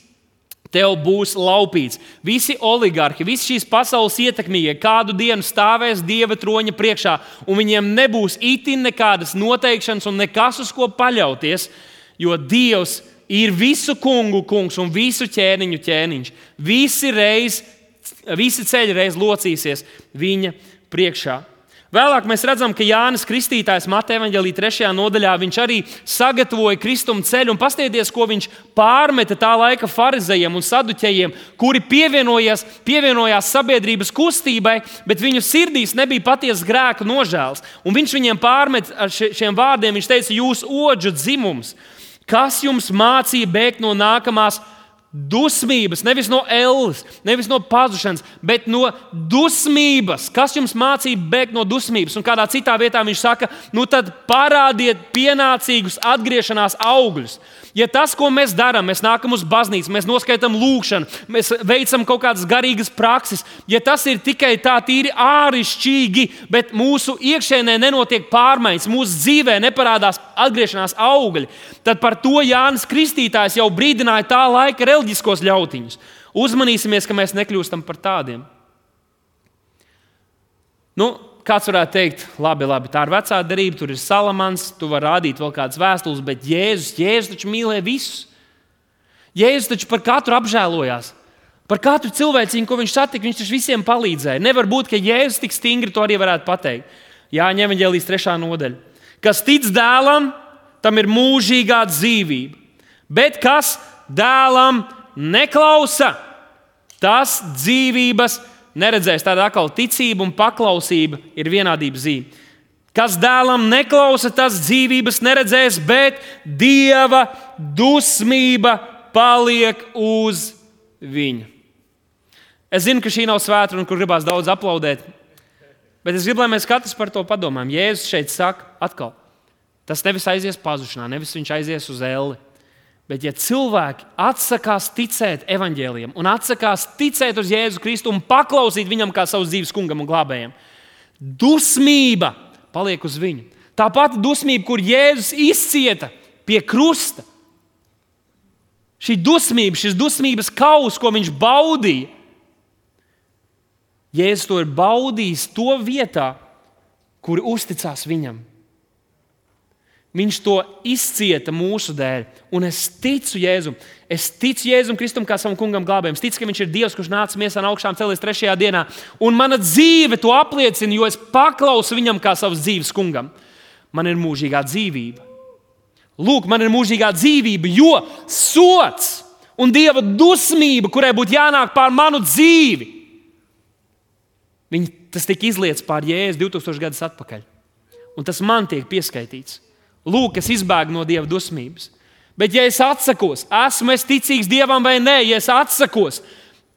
Tev būs laupīts. Visi oligarhi, visas šīs pasaules ietekmīgie kādu dienu stāvēs Dieva troņa priekšā, un viņiem nebūs itin nekādas noteikšanas un nekas, uz ko paļauties, jo Dievs ir visu kungu kungs un visu ķēniņu ķēniņš. Visi, reiz, visi ceļi reiz locīsies viņa priekšā. Vēlāk mēs redzam, ka Jānis Kristītājs Mateja Vāģelī 3. nodaļā arī sagatavoja kristuma ceļu un paskatieties, ko viņš pārmeta tā laika farizējiem un saduķējiem, kuri pievienojās, sabiedrības kustībai, bet viņu sirdīs nebija patiesa grēka nožēls. Un viņš viņiem pārmet ar šiem vārdiem, viņš teica, jūs oģu dzimums, kas jums mācīja bēgt no nākamās Dusmības, nevis no ēles, nevis no pazušanas, bet no dusmības. Kas jums mācīja bēgt no dusmības? Un kādā citā vietā viņš saka, nu tad parādiet pienācīgus atgriešanās augļus. Ja tas, ko mēs darām, mēs nākam uz baznīcu, mēs noskaitām lūgšanu, mēs veicam kaut kādas garīgas prakses, ja tas ir tikai tā tīri āršķirīgi, bet mūsu iekšēnē nenotiek pārmaiņas, mūsu dzīvē neparādās atgriešanās augļi, tad par to Jānis Kristītājs jau brīdināja tā laika reliģiskos ļautiņus. Uzmanīsimies, ka mēs nekļūstam par tādiem. Nu, Kāds varētu teikt, labi, labi, tā ir vecā darība, tur ir salamans, tu vari rādīt vēl kādas vēstules, bet Jēzus, Jēzus taču mīlēja visus. Jēzus taču par katru apžēlojās. Par katru cilvēciņu, ko viņš satika, viņš taču visiem palīdzēja. Nevar būt, ka Jēzus tik stingri to arī varētu pateikt. Jā, ņem līdz trešā nodaļa. Kas tic dēlam, tam ir mūžīgā dzīvība. Bet kas dēlam neklausa, tas dzīvības neredzēs tāda atkal ticība un paklausība ir vienādības zīme. Kas dēlam neklausa, tas dzīvības neredzēs, bet dieva dusmība paliek uz viņu. Es zinu, ka šī nav svēta un kur gribās daudz aplaudēt, bet es gribu, lai mēs katrs par to padomājam. Jēzus šeit saka, atkal, tas nevis aizies pazušanā, nevis viņš aizies uz elli. Bet, ja cilvēki atsakās ticēt evaņģēliem un atsakās ticēt uz Jēzu Kristu un paklausīt viņam kā savas dzīves kungam un glābējam, dusmība paliek uz viņu. Tā pati dusmība, kur Jēzus izcieta pie krusta. Šī dusmība, šis dusmības kaus, ko viņš baudīja, Jēzus to ir baudījis to vietā, kur uzticās viņam. Viņš to izcieta mūsu dēļ. Un es ticu Jēzum. Es ticu Jēzum Kristum kā savam kungam glābējam. Es ticu, ka viņš ir Dievs, kurš nāca miesā no augšām cēlies trešajā dienā. Un mana dzīve to apliecina, jo es paklausu viņam kā savas dzīves kungam. Man ir mūžīgā dzīvība. Lūk, man ir mūžīgā dzīvība, jo sots un dieva dusmība, kurai būtu jānāk pār manu dzīvi, Viņi, tas tika izlietas pār jēzus 2000 gadus atpakaļ. Un tas man tiek pieskaitīts. Lūk, es izbēgu no dieva dusmības. Bet, ja es atsakos, esmu es ticīgs dievam vai nē, ja es atsakos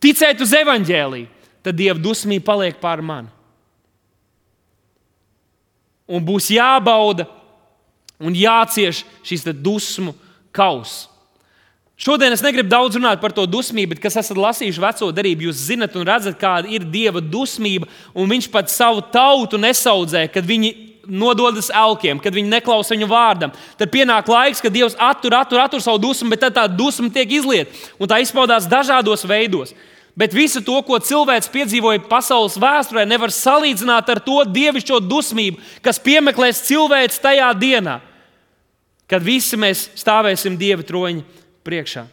ticēt uz evaņģēlīju, tad dieva dusmība paliek pār mani. Un būs jābauda un jācieš šis dusmu kauss. Šodien es negribu daudz runāt par to dusmību, bet, kas esat lasījuši veco darību, jūs zinat un redzat, kāda ir Dieva dusmība. Viņš pat savu tautu nesaudzē, kad viņi nododas elkiem, kad viņi neklausa viņu vārdam. Tad pienāk laiks, kad Dievs attur, attur, attur savu dusmu, bet tad tā dusma tiek izlieta. Un tā izpaudās dažādos veidos. Bet visu to, ko cilvēks piedzīvoja pasaules vēsturē, nevar salīdzināt ar to dievišķo dusmību, kas piemeklēs cilvēks tajā dienā, kad visi mēs stāvēsim Dieva troņa priekšā.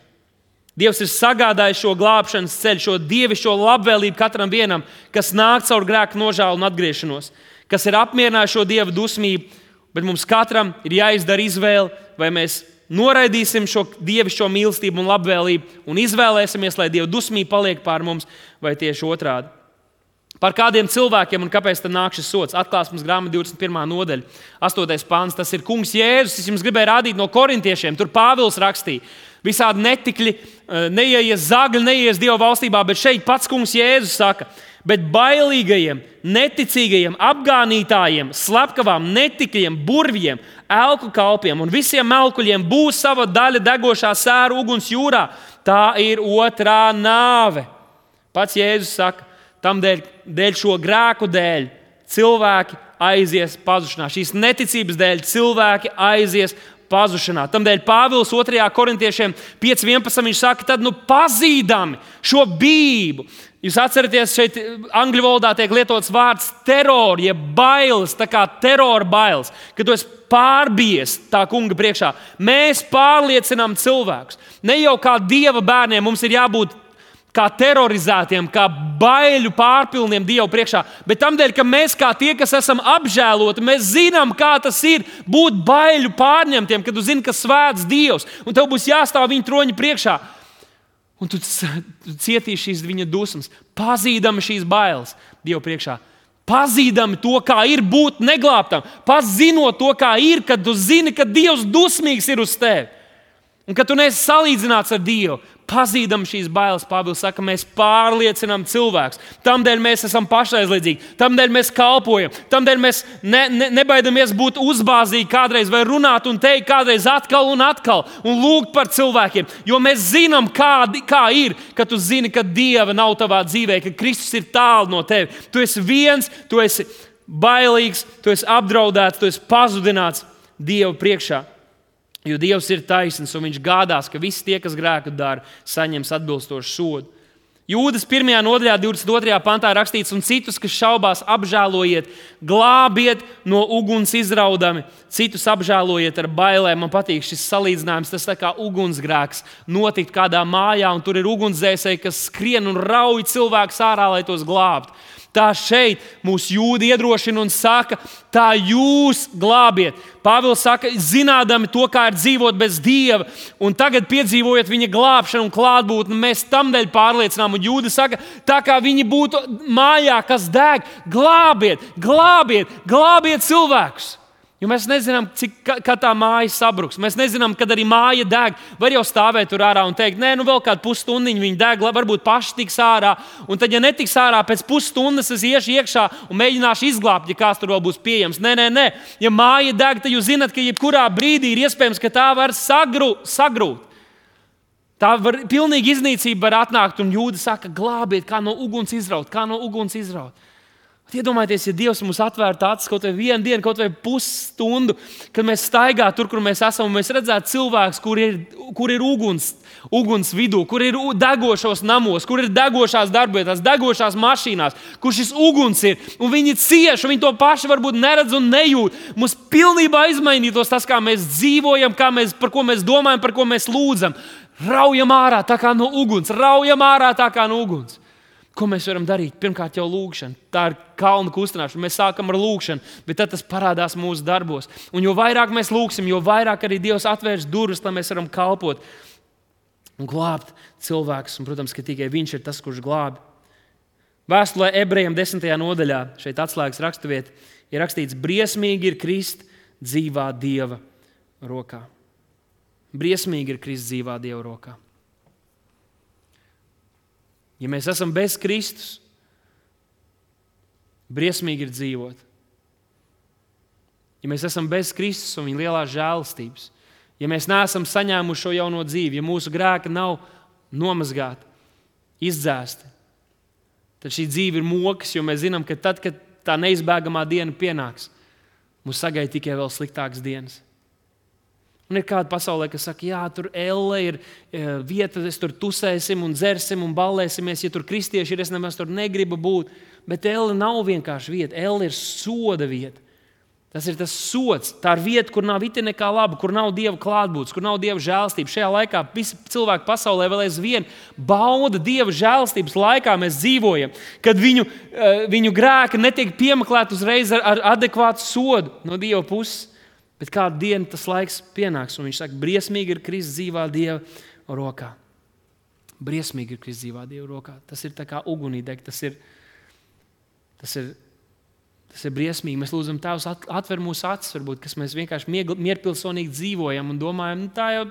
Dievs ir sagādājis šo glābšanas ceļu, šo dievišķo labvēlību katram vienam, kas nāk caur grēku nožēlu un atgriešanos, kas ir apmierinājis šo dievu dusmību, bet mums katram ir jāizdara izvēle, vai mēs noraidīsim šo dievišķo mīlestību un labvēlību un izvēlēsimies, lai dieva dusmība paliek pār mums, vai tieši otrādi. Par kādiem cilvēkiem un kāpēc tam nāk šis sots? Atklāsmes grāmata 21. nodaļa, 8. pāns. Tas ir Kungs Jēzus. Es jums gribēju rādīt no korintiešiem. Tur Pāvils rakstīja, visādi netikļi, eh, neieies zagļi, neieies Dieva valstībā, bet šeit pats kungs Jēzus saka, bet bailīgajiem, neticīgajiem, apgānītājiem, slepkavām, netikļiem, burviem, elku kalpiem un visiem melkuļiem būs sava daļa degošā sēra uguns jūrā. Tā ir otrā nāve. Pats Jēzus saka, tam dēļ, dēļ šo grēku dēļ cilvēki aizies pazušanā. Šīs neticības dēļ cilvēki aizies pazušanā. Tādēļ Pāvils 2. korintiešiem 5.11. viņš saka, tad nu pazīdami šo bību. Jūs atceraties, šeit angļu valodā tiek lietots vārds terror, jeb bailes, tā kā terora bailes, kad tu esi pārbies tā kunga priekšā. Mēs pārliecinām cilvēkus. Ne jau kā dieva bērniem mums ir jābūt kā terorizētiem, kā baiļu pārpilniem Dievu priekšā, bet tam dēļ, ka mēs, kā tie, kas esam apžēloti, mēs zinām, kā tas ir būt baiļu pārņemtiem, kad tu zini, ka svēts Dievs, un tev būs jāstāv viņa troņa priekšā. Un tu, tu cietīsi šīs viņa dusmas, pazīdami šīs bailes Dievu priekšā. Pazīdami to, kā ir būt neglābtam, pazinot to, kā ir, kad tu zini, ka Dievs dusmīgs ir uz tevi. Un ka tu neesi salīdzināts ar Dievu, pazīdam šīs bailes, Pāvils saka, mēs pārliecinām cilvēkus. Tādēļ mēs esam pašaizliedzīgi, tādēļ mēs kalpojam, tādēļ mēs ne, ne, nebaidamies būt uzbāzīgi kādreiz, vai runāt un teikt kādreiz atkal un atkal, un lūgt par cilvēkiem. Jo mēs zinām, kā, kā ir, ka tu zini, ka Dieva nav tavā dzīvē, ka Kristus ir tālu no tevis. Tu esi viens, tu esi bailīgs, tu esi apdraudēts, tu esi pazudināts Dieva priekšā. Jo Dievs ir taisnīgs un viņš gādās, ka visi tie, kas grēku dara, saņems atbilstošu sodu. Jūdas 1. nodaļā, 22. pantā rakstīts, un citus, kas šaubās, apžēlojiet, glābiet no uguns izraudami, citus apžēlojiet ar bailēm. Man patīk šis salīdzinājums, tas kā ugunsgrēks notikt kādā mājā, un tur ir ugunsdzēsēji, kas skrien un rauj cilvēkus ārā, lai tos glābtu. Tā šeit mūs jūda iedrošina un saka, tā jūs glābiet. Pāvils saka, zinādami to, kā ir dzīvot bez dieva, un tagad piedzīvojot viņa glābšanu un klātbūtni, mēs tam dēļ pārliecinām. Un jūda saka, tā kā viņi būtu mājā, kas deg, glābiet, glābiet, glābiet cilvēkus. Jo mēs nezinām, cik ka, tā māja sabruks. Mēs nezinām, kad arī māja deg. Var jau stāvēt tur ārā un teikt, nē, nu vēl kādu pusstundu viņa deg, varbūt paši tiks ārā. Un tad, ja netiks ārā, pēc pusstundas es iešu iekšā un mēģināšu izglābt, ja kāds tur vēl būs pieejams. Nē, nē, nē. Ja māja deg, tad jūs zinat, ka jebkurā brīdī ir iespējams, ka tā var sagru, sagrūt. Tā var pilnīgi iznīcība var atnākt, un jūda saka, glābiet, kā no uguns izraut, kā no uguns izraut. Iedomājieties, ja Dievs mums atvērtu acis kaut vai vienu dienu, kaut vai pusstundu, kad mēs staigātu tur, kur mēs esam, un mēs redzētu cilvēkus, kur ir, kur ir uguns, uguns vidū, kur ir degošos namos, kur ir degošās darbvietās, degošās mašīnās, kur šis uguns ir. Un viņi cieš, un viņi to paši varbūt neredz un nejūt. Mums pilnībā izmainītos tas, kā mēs dzīvojam, kā mēs, par ko mēs domājam, par ko mēs lūdzam. Raujam ārā tā kā no uguns, raujam ārā tā kā no uguns. Ko mēs varam darīt? Pirmkārt, jau lūkšana. Tā ir kalna kustināšana. Mēs sākam ar lūkšanu, bet tad tas parādās mūsu darbos. Un jo vairāk mēs lūgsim, jo vairāk arī Dievs atvērs durvis, lai mēs varam kalpot un glābt cilvēkus. Un, protams, ka tikai Viņš ir tas, kurš glābi. Vēstulē ebrejiem desmitajā nodaļā, šeit atslēgas raksturvietā, ir rakstīts, briesmīgi ir krist dzīvā dieva rokā. Briesmīgi ir krist dzīvā dieva rokā. Ja mēs esam bez Kristus, briesmīgi ir dzīvot. Ja mēs esam bez Kristus un viņa lielās žēlastības, ja mēs neesam saņēmuši šo jauno dzīvi, ja mūsu grēki nav nomazgāti, izdzēsti, tad šī dzīve ir mokas, jo mēs zinām, ka tad, kad tā neizbēgamā diena pienāks, mūs sagaida tikai vēl sliktākas dienas. Un ir kāda pasaulē, kas saka, jā, tur elle ir e, vieta, es tur tusēsim un dzersim un ballēsimies. Ja tur kristieši ir, es nemaz tur negribu būt. Bet elle nav vienkārši vieta, elle ir soda vieta. Tas ir tas sots, tā ir vieta, kur nav vita nekā laba, kur nav dieva klātbūtnes, kur nav dieva žēlstības. Šajā laikā visi cilvēki pasaulē vēl aizvien bauda dieva žēlstības laikā. Mēs dzīvojam, kad viņu, e, viņu grēki netiek piemeklēti uzreiz ar, ar adekvātu sodu no dieva puses. Bet kādu dienu tas laiks pienāks, un viņš saka, briesmīgi ir krist dzīvā dieva rokā. Briesmīgi ir krist dzīvā dieva rokā. Tas ir kā ugunīdeg, tas ir, tas ir Tas ir briesmīgi. Mēs lūdzam, Tēvs, atver mūsu acis, varbūt, kas mēs vienkārši mierpilsonīgi dzīvojam un domājam, nu, tā jau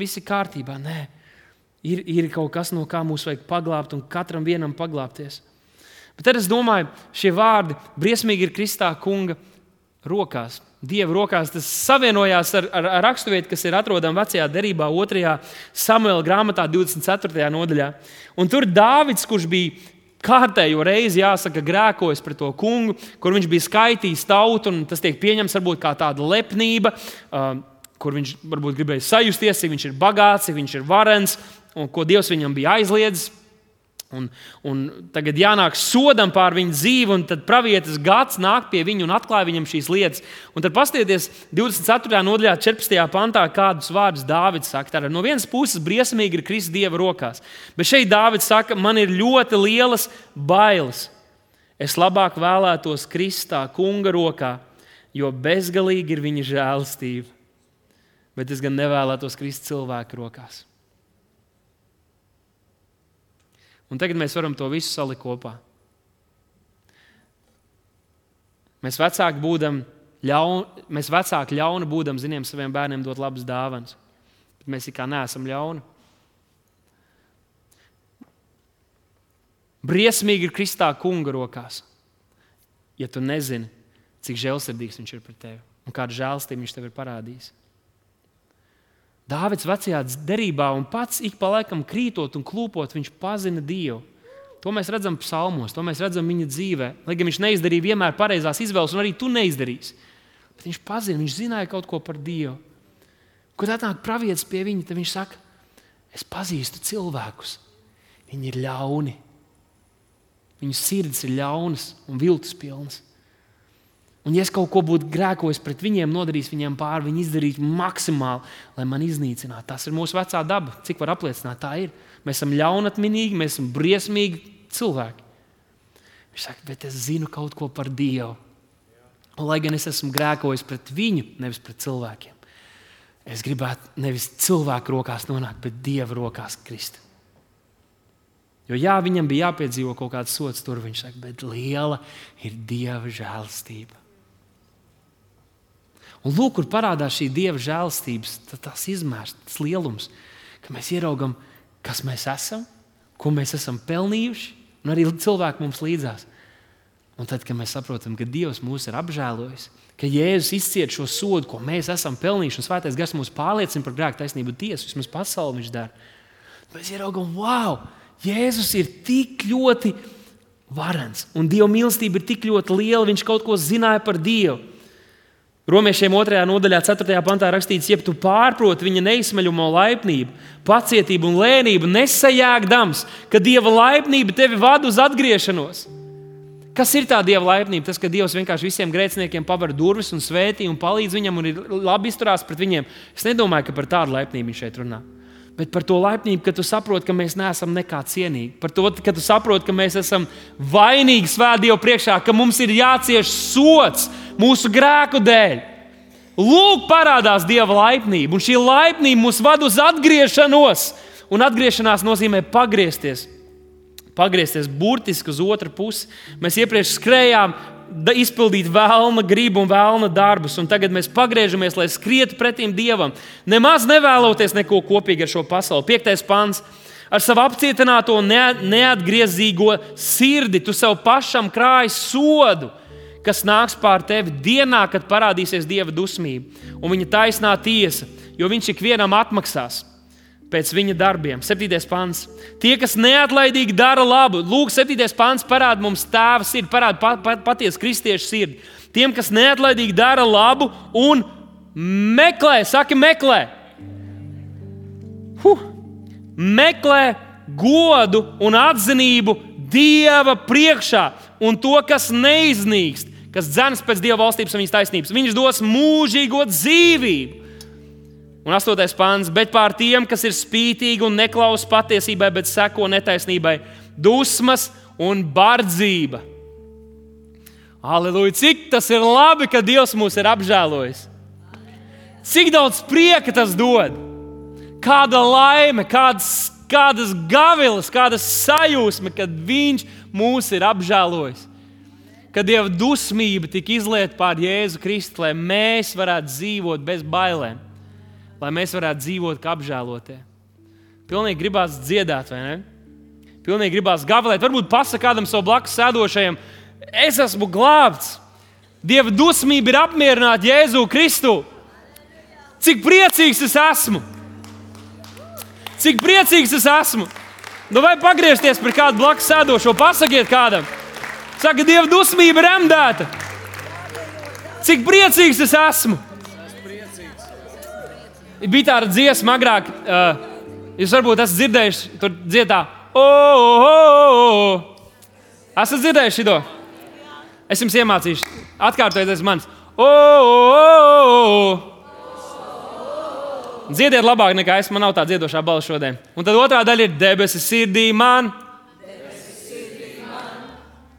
viss ir kārtībā. Nē, ir, ir kaut kas, no kā mums vajag paglābt, un katram vienam paglāpties. Bet tad es domāju, šie vārdi briesmīgi ir Kristā kunga rokās. Dieva rokās tas savienojās ar, ar, ar raksturvietu, kas ir atrodama vecajā derībā, 2. samuēlā grāmatā, 24. nodaļā. Un tur Dāvids, kurš bija kārtējo reizi, jāsaka, grēkojas pret to kungu, kur viņš bija skaitījis tautu, un tas tiek pieņemts varbūt kā tāda lepnība, uh, kur viņš varbūt gribēja sajusties, cik viņš ir bagāts, cik viņš ir varens, un ko Dievs viņam bija aizliedzis. Un, un tagad jānāk sodam pār viņu dzīvi, un tad pravietis gads nāk pie viņa un atklāja viņam šīs lietas. Un tad paskatieties 24. nodaļā, 14. pantā, kādus vārdus Dāvids saka. Tātad no vienas puses briesmīgi ir Kristus Dieva rokās, bet šeit Dāvids saka, man ir ļoti lielas bailes. Es labāk vēlētos Kristā, kunga rokā, jo bezgalīgi ir viņa žēlastība. Bet es gan nevēlētos Kristus cilvēku rokās. Un tagad mēs varam to visu salikt kopā. Mēs vecāki būdam ļauni, mēs vecāki ļauni būdam, zinām, saviem bērniem dot labas dāvanas. Bet mēs kā neesam ļauni. Briesmīgi ir Kristā kunga rokās. Ja tu nezini, cik žēlsirdīgs viņš ir pret tevi un kādu žēlstību viņš tev ir parādījis. Dāvids vecajā derībā un pats ik pa laikam krītot un klūpot, viņš pazina Dievu. To mēs redzam psalmos, to mēs redzam viņa dzīvē. Lai gan viņš neizdarīja vienmēr pareizās izvēles, un arī tu neizdarīsi. Bet viņš pazina, viņš zināja kaut ko par Dievu. Kad atnāk pravietis pie viņa, tad viņš saka, es pazīstu cilvēkus. Viņi ir ļauni. Viņu sirds ir ļaunas un viltus pilnas. Un, ja es kaut ko būtu grēkojis pret viņiem, nodarījis viņiem pāri, viņi izdarītu maksimāli, lai man iznīcinātu. Tas ir mūsu vecā daba. Cik var apliecināt, tā ir. Mēs esam ļaunatminīgi, mēs esam briesmīgi cilvēki. Viņš saka, bet es zinu kaut ko par Dievu. Un, lai gan es esmu grēkojis pret viņu, nevis pret cilvēkiem, es gribētu nevis cilvēku rokās nonākt, bet Dieva rokās krist. Jo jā, viņam bija jāpiedzīvo kaut kāds sots, tur viņš saka, bet liela ir Dieva žēlastība. Un lūk, kur parādās šī dieva žēlstības, tās izmērs, tas lielums, ka mēs ieraugam, kas mēs esam, ko mēs esam pelnījuši, un arī cilvēki mums līdzās. Un tad, kad mēs saprotam, ka Dievs mūs ir apžēlojis, ka Jēzus izciet šo sodu, ko mēs esam pelnījuši, un Svētais Gars mūs pārliecina par grēku taisnību tiesu, vismaz pasauli viņš dara. Mēs ieraugam, wow, Jēzus ir tik ļoti varens. Un Dieva mīlestība ir tik ļoti liela, viņš kaut ko zināja par Dievu. Romiešiem 2. nodaļā, 4. pantā rakstīts, ja tu pārproti viņa neizsmeļamo laipnību, pacietību un lēnību, nesajāgdams, ka Dieva laipnība tevi vada uz atgriešanos. Kas ir tā Dieva laipnība? Tas, ka Dievs vienkārši visiem grēciniekiem paver durvis un svētī un palīdz viņam un ir labi izturās pret viņiem. Es nedomāju, ka par tādu laipnību viņš šeit runā bet par to laipnību, ka tu saproti, ka mēs neesam nekā cienīgi. Par to, ka tu saproti, ka mēs esam vainīgi svētdievu priekšā, ka mums ir jācieš sots mūsu grēku dēļ. Lūk, parādās Dieva laipnība, un šī laipnība mūs vada uz atgriešanos. Un atgriešanās nozīmē pagriezties. Pagriezties burtiski uz otru pusi. Mēs iepriekš skrējām izpildīt vēlna gribu un vēlna darbus, un tagad mēs pagriežamies, lai skrietu pretim Dievam, nemaz nevēloties neko kopīgi ar šo pasauli. Piektais pants. Ar savu apcietināto neatgriezīgo sirdi tu sev pašam krāji sodu, kas nāks pār tevi dienā, kad parādīsies Dieva dusmība un viņa taisnā tiesa, jo Viņš ikvienam atmaksās pēc viņa darbiem. 7. pāns. Tie, kas neatlaidīgi dara labu, lūk, 7. pāns parāda mums tēva sirdi, parāda pa, pa, patiesu kristiešu sirdi. Tiem, kas neatlaidīgi dara labu un meklē, saka, meklē. Huh. Meklē godu un atzinību Dieva priekšā un to, kas neiznīkst, kas dzēnas pēc Dieva valstības un viņas taisnības. Viņš dos mūžīgo dzīvību. Un astotais pāns, bet pār tiem, kas ir spītīgi un neklausa patiesībai, bet seko netaisnībai, dusmas un bardzība. Aleluja! Cik tas ir labi, ka Dievs mūs ir apžēlojis! Cik daudz prieka tas dod! Kāda laime, kādas, kādas gavilas, kāda sajūsma, kad Viņš mūs ir apžēlojis! Kad Dieva dusmība tika izlieta pār Jēzu Kristu, lai mēs varētu dzīvot bez bailēm lai mēs varētu dzīvot kā apžēlotie. Pilnīgi gribās dziedāt, vai ne? Pilnīgi gribās gavilēt. Varbūt pasakā kādam savam blakus sēdošajam, es esmu glābts. Dieva dusmība ir apmierināta Jēzu Kristu. Cik priecīgs es esmu! Cik priecīgs es esmu! Nu, vai pagriezties pie kāda blakus sēdošo, pasakiet kādam, saka, Dieva dusmība ir remdēta. Cik priecīgs es esmu! Bija tāda dziesma agrāk, uh, jūs varbūt esat dzirdējuši, tur dziedā, oh, oh, oh. esat dzirdējuši to? Es jums iemācīšu, atkārtojiet, manis. Oh, oh, oh. Dziediet labāk nekā es, man nav tā dziedošā balss šodien. Un tad otrā daļa ir debesis sirdī man.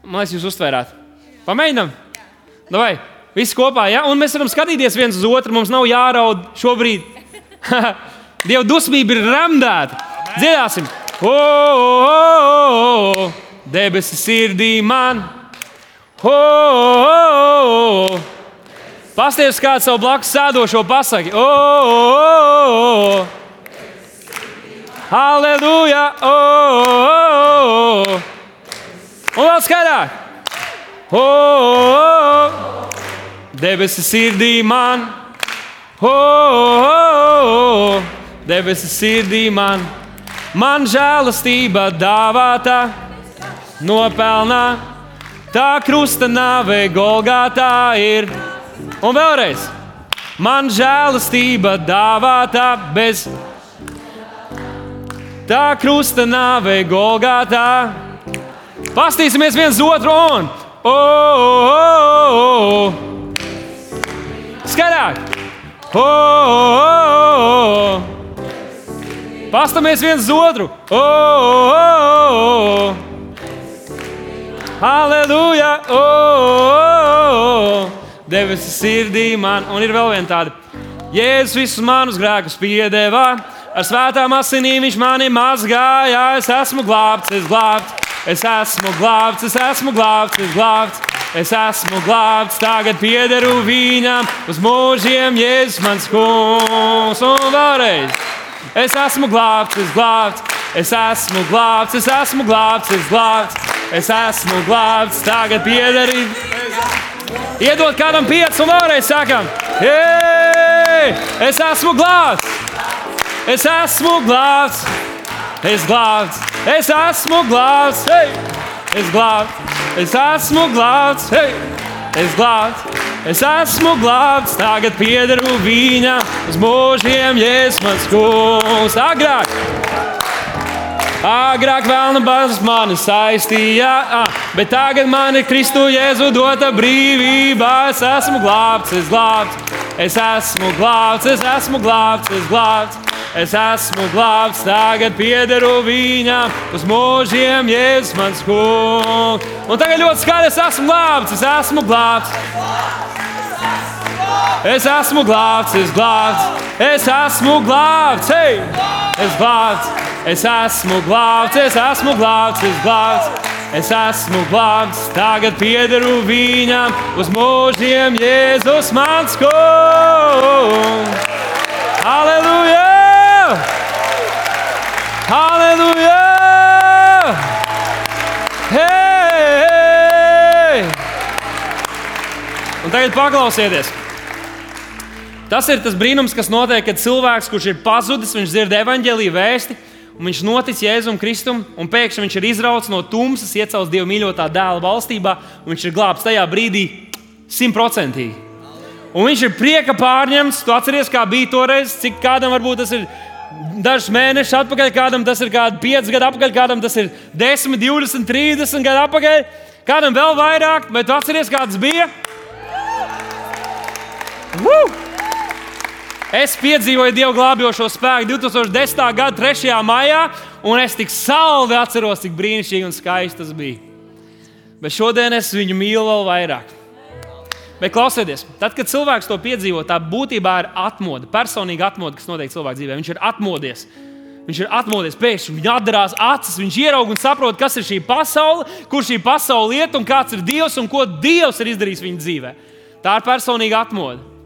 Man liekas, jūs uztvērāt. Pamēģinām! Vai? Visi kopā, ja? Un mēs varam skatīties viens uz otru. Mums nav jāraud šobrīd. Dieva dusmība ir remdēta. Dziedāsim! O, o, o, debesis sirdī man! O, o, o, Pastāstiet, kāds savu blakus sēdošo pasaki. O, o, o, Halleluja! O, o, o. Un vēl skaļāk! O, o, o. Debesis sirdī man! O, o, o, debesis sirdī man, man žēlastība dāvāta, nopelnā, tā krusta nāve Golgātā ir. Un vēlreiz, man žēlastība dāvāta bez tā krusta nāve Golgātā. Pastīsimies viens otru un! O, o, o, o. Skaļāk! Oh, oh, oh. Pastamies viens otru! Oh, oh, oh. Halleluja! Oh, oh, oh. Debesis sirdī man, un ir vēl viena tāda. Jēzus visus manus grēkus piedēvā, ar svētām asinīm viņš mani mazgāja. Es esmu glābts, es glābts, es esmu glābts, es esmu glābts, es glābts. Es esmu glābts, tagad piederu viņam uz mūžiem, Jēzus mans kungs. Un vēlreiz, es esmu glābts, es glābts, es esmu glābts, es esmu glābts, es glābts, es esmu glābts, tagad piederu. Iedod kādam pieci un vēlreiz sakam, hei, es esmu glābts, es esmu glābts, es glābts, es esmu glābts. Hey! es glābts, es esmu glābts, hei! es glābts, es esmu glābts, tagad piederu viņa uz mūžiem, jēzus kungs. Agrāk! Agrāk vēlna bāzes mani saistīja, bet tagad man ir Kristu Jēzu dota brīvība. Es esmu glābts, es glābts, es esmu glābts, es esmu glābts, es glābts. Es esmu glābts, tagad piederu viņam uz mūžiem, Jēzus mans kungs. Un tagad ļoti skaidrs, es esmu glābts, es esmu glābts. Es esmu glābts, es glābts, es esmu glābts, hei! Es glābts, es esmu glābts, es esmu glābts, es glābts. Es esmu glābts, tagad piederu viņam uz mūžiem, Jēzus mans kungs. Halleluja! Halleluja! Hei! Un tagad paklausieties! Tas ir tas brīnums, kas notiek, kad cilvēks, kurš ir pazudis, viņš dzird evaņģēlīju vēsti, un viņš notic Jēzum Kristum, un pēkšņi viņš ir izrauts no tumsas, iecelts Dieva mīļotā dēla valstībā, un viņš ir glābts tajā brīdī simtprocentīgi. Un viņš ir prieka pārņemts. Tu atceries, kā bija toreiz, cik kādam varbūt tas ir dažus mēnešus atpakaļ, kādam tas ir kādi 5 gadi atpakaļ, kādam tas ir 10, 20, 30 gadi atpakaļ, kādam vēl vairāk, bet atcerieties, kāds bija. Woo! Es piedzīvoju Dieva glābjošo spēku 2010. gada 3. maijā, un es tik saldi atceros, cik brīnišķīgi un skaisti tas bija. Bet šodien es viņu mīlu vēl vairāk. Bet klausieties, tad, kad cilvēks to piedzīvo, tā būtībā ir atmoda, personīga atmoda, kas notiek cilvēka dzīvē. Viņš ir atmodies. Viņš ir atmodies, pēkšņi viņam atdarās acis, viņš ieraudzīja un saprot, kas ir šī pasaule, kur šī pasaule iet un kāds ir Dievs un ko Dievs ir izdarījis viņa dzīvē. Tā ir personīga atmoda.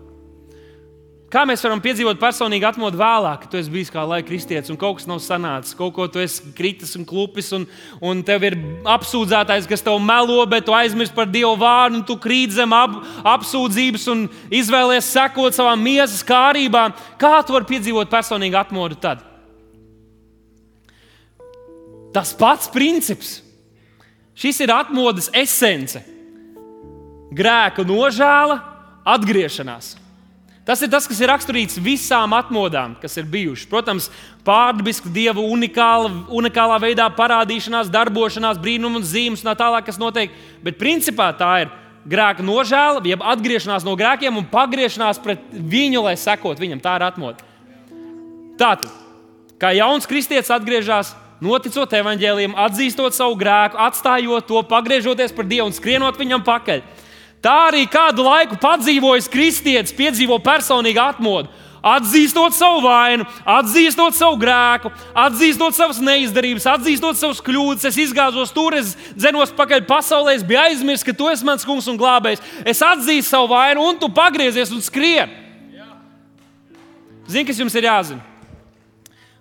Kā mēs varam piedzīvot personīgi atmodu vēlāk, kad tu esi bijis kā laika kristietis un kaut kas nav sanācis, kaut ko tu esi kritis un klupis, un, un tev ir apsūdzētais, kas tev melo, bet tu aizmirsti par Dievu vārdu, un tu krīt zem ap, apsūdzības un izvēlies sekot savām miesas kārībām. Kā tu vari piedzīvot personīgi atmodu tad? Tas pats princips. Šis ir atmodas esence. Grēka nožēla, atgriešanās. Tas ir tas, kas ir raksturīgs visām atmodām, kas ir bijušas. Protams, pārdabiska dieva unikāla, unikālā veidā parādīšanās, darbošanās, brīnums un zīmes un tā tālāk, kas notiek. Bet principā tā ir grēka nožēla, jeb atgriešanās no grēkiem un pagriešanās pret viņu, lai sekot viņam. Tā ir atmoda. Tātad, kā jauns kristietis atgriežas, noticot evaņģēliem, atzīstot savu grēku, atstājot to, pagriežoties par Dievu un skrienot viņam pakaļ. Tā arī kādu laiku padzīvojis kristietis, piedzīvo personīgu atmodu. Atzīstot savu vainu, atzīstot savu grēku, atzīstot savas neizdarības, atzīstot savus kļūdas. Es izgāzos tur, es zenos pakaļ pasaulē, es biju aizmirsis, ka tu esi mans kungs un glābējs. Es atzīstu savu vainu, un tu pagriezies un skrien. Zini, kas jums ir jāzina?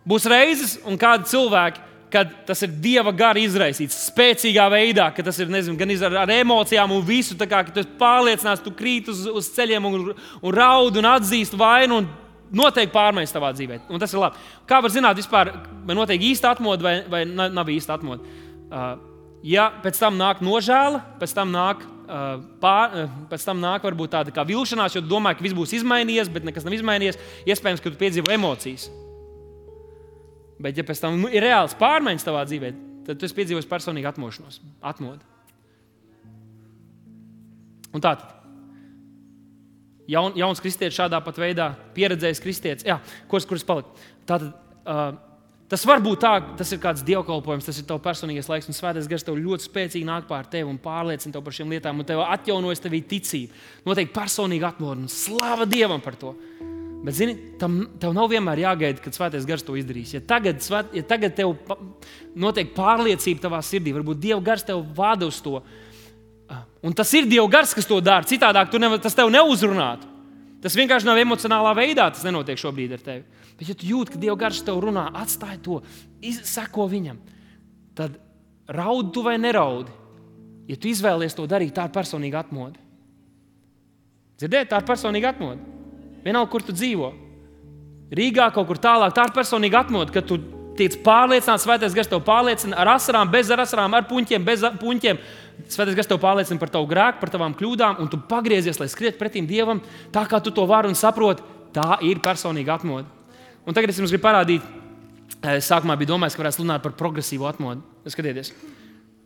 Būs reizes, un kādi cilvēki kad tas ir dieva gara izraisīts, spēcīgā veidā, ka tas ir nezinu, gan ar, ar emocijām un visu, kā, ka tu pārliecināts, tu krīt uz, uz ceļiem un, un raud un atzīst vainu. Un Noteikti pārmaiņas tavā dzīvē, un tas ir labi. Kā var zināt, vispār, vai notiek īsta atmoda vai, vai nav īsta atmoda? Uh, ja pēc tam nāk nožēla, pēc tam nāk, uh, pār, uh, pēc tam nāk varbūt tāda kā vilšanās, jo domā, ka viss būs izmainījies, bet nekas nav izmainījies. Iespējams, ka tu piedzīvo emocijas. Bet, ja pēc tam nu, ir reāls pārmaiņas tavā dzīvē, tad tu piedzīvosi personīgu atmošanos, atmodu. Un tā tad. Jaun, jauns kristietis šādā pat veidā, pieredzējis kristietis, jā, kurš, kurš palika. Tātad, uh, tas var būt tā, tas ir kāds dievkalpojums, tas ir tavs personīgais laiks, un svētais gars tev ļoti spēcīgi nāk pār tevi un pārliecina tev par šīm lietām, un tev atjaunojas tevī ticība. Noteikti personīgi atmodu un slava Dievam par to. Bet, zini, tam tev nav vienmēr jāgaida, kad svētais gars to izdarīs. Ja tagad, svēt, ja tagad tev notiek pārliecība tavā sirdī, varbūt Dieva gars tev vada uz to. Un tas ir Dieva gars, kas to dara. Citādi nevar, tas tev neuzrunātu. Tas vienkārši nav emocionālā veidā, tas nenotiek šobrīd ar tevi. Bet, ja tu jūti, ka Dieva gars tev runā, atstāj to, seko viņam, tad raudi tu vai neraudi. Ja tu izvēlies to darīt, tā ir personīga atmoda. Dzirdēt, tā ir personīga atmoda. Vienalga, kur tu dzīvo. Rīgā kaut kur tālāk, tā ir personīga atmoda, ka tu tiec pārliecināts, svētais gars tev pārliecina ar asarām, bez asarām, ar puņķiem, bez puņķiem. Svētais gars tev pārliecina par tavu grēku, par tavām kļūdām, un tu pagriezies, lai skriet pretim Dievam, tā kā tu to vari un saproti. Tā ir personīga atmodu. Un tagad es jums gribu parādīt, es sākumā biju domājis, ka varētu runāt par progresīvu atmodu. Skatieties,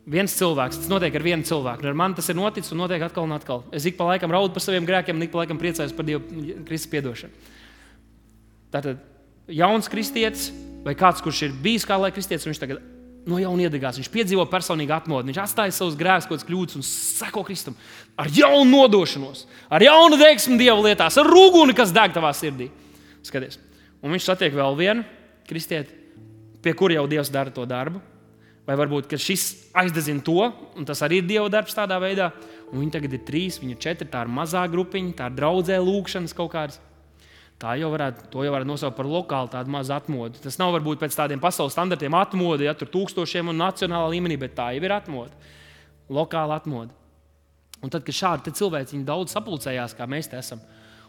viens cilvēks, tas notiek ar vienu cilvēku. Ar mani tas ir noticis un notiek atkal un atkal. Es ik pa laikam raudu par saviem grēkiem, un ik pa laikam priecājos par Dieva Kristus piedošanu. Tātad jauns kristietis vai kāds, kurš ir bijis kā lai kristietis, viņš tagad no jauna iedegās. Viņš piedzīvo personīgu atmodu, viņš atstāja savus grēkus, kādas kļūdas un seko Kristum ar jaunu nodošanos, ar jaunu deksmu Dieva lietās, ar rūguni, kas deg tavā sirdī. Skaties. Un viņš satiek vēl vienu kristieti, pie kura jau Dievs dara to darbu. Vai varbūt šis aizdedzina to, un tas arī ir Dieva darbs tādā veidā. Un viņi tagad ir trīs, viņi ir četri, tā ir mazā grupiņa, tā ir draudzē lūkšanas kaut kādas. Tā jau varētu, jau varētu nosaukt par lokālu tādu mazu atmodu. Tas nav varbūt pēc tādiem pasaules standartiem atmodu, ja tur tūkstošiem un nacionālā līmenī, bet tā jau ir atmoda. Lokāla atmoda. Un tad, kad šādi cilvēki daudz sapulcējās, kā mēs te esam,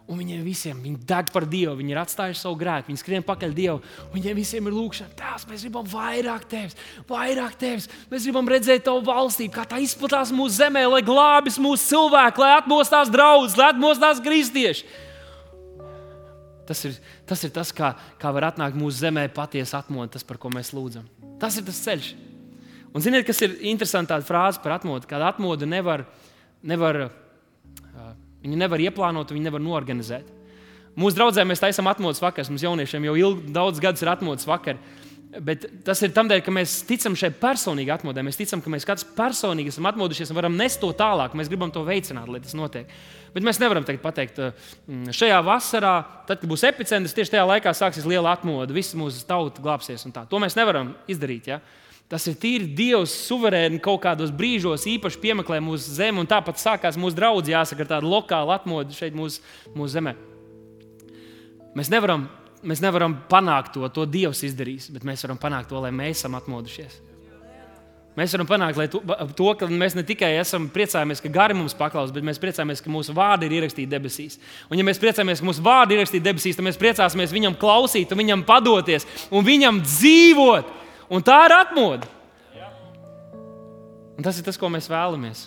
un viņiem visiem viņi deg par Dievu, viņi ir atstājuši savu grēku, viņi skrien pakaļ Dievu, un viņiem visiem ir lūkšana. Tēvs, mēs gribam vairāk tevis, vairāk tevis. Mēs gribam redzēt tavu valstību, kā tā izplatās mūsu zemē, lai glābis mūsu cilvēku, lai atmostās draugus, lai atmostās kristieši. Tas ir tas, ir tas kā, kā var atnākt mūsu zemē patiesa atmodu, tas, par ko mēs lūdzam. Tas ir tas ceļš. Un ziniet, kas ir interesanti tāda frāze par atmodu? Kāda atmodu nevar, nevar, viņu nevar ieplānot, viņu nevar norganizēt. Mūsu draugiem mēs taisām atmodas vakarus. Mums jauniešiem jau ilgi, daudz gadus ir atmodas vakar. Bet tas ir tādēļ, ka mēs ticam šai personīgai atmodai. Mēs ticam, ka mēs katrs personīgi esam atmodušies un varam nest to tālāk. Mēs gribam to veicināt, lai tas notiek. Bet mēs nevaram pateikt, mm, šajā vasarā, tad, kad būs epicentrs, tieši tajā laikā sāksies liela atmoda, visa mūsu tauta glābsies. To mēs nevaram izdarīt. Ja? Tas ir tīri Dievs, suverēni kaut kādos brīžos īpaši piemeklē mūsu zemi, un tāpat sākās mūsu draugs, jāsaka, ar tādu lokālu atmodu šeit mūsu, mūsu zemē. Mēs nevaram, mēs nevaram panākt to, to Dievs izdarīs, bet mēs varam panākt to, lai mēs esam atmodušies. Mēs varam panākt to, to, ka mēs ne tikai esam priecājamies, ka gari mums paklaus, bet mēs priecājamies, ka mūsu vārdi ir ierakstīti debesīs. Un, ja mēs priecājamies, ka mūsu vārdi ir ierakstīti debesīs, tad mēs priecāsimies viņam klausīt, viņam padoties un viņam dzīvot. Un tā ir atmoda. Un tas ir tas, ko mēs vēlamies.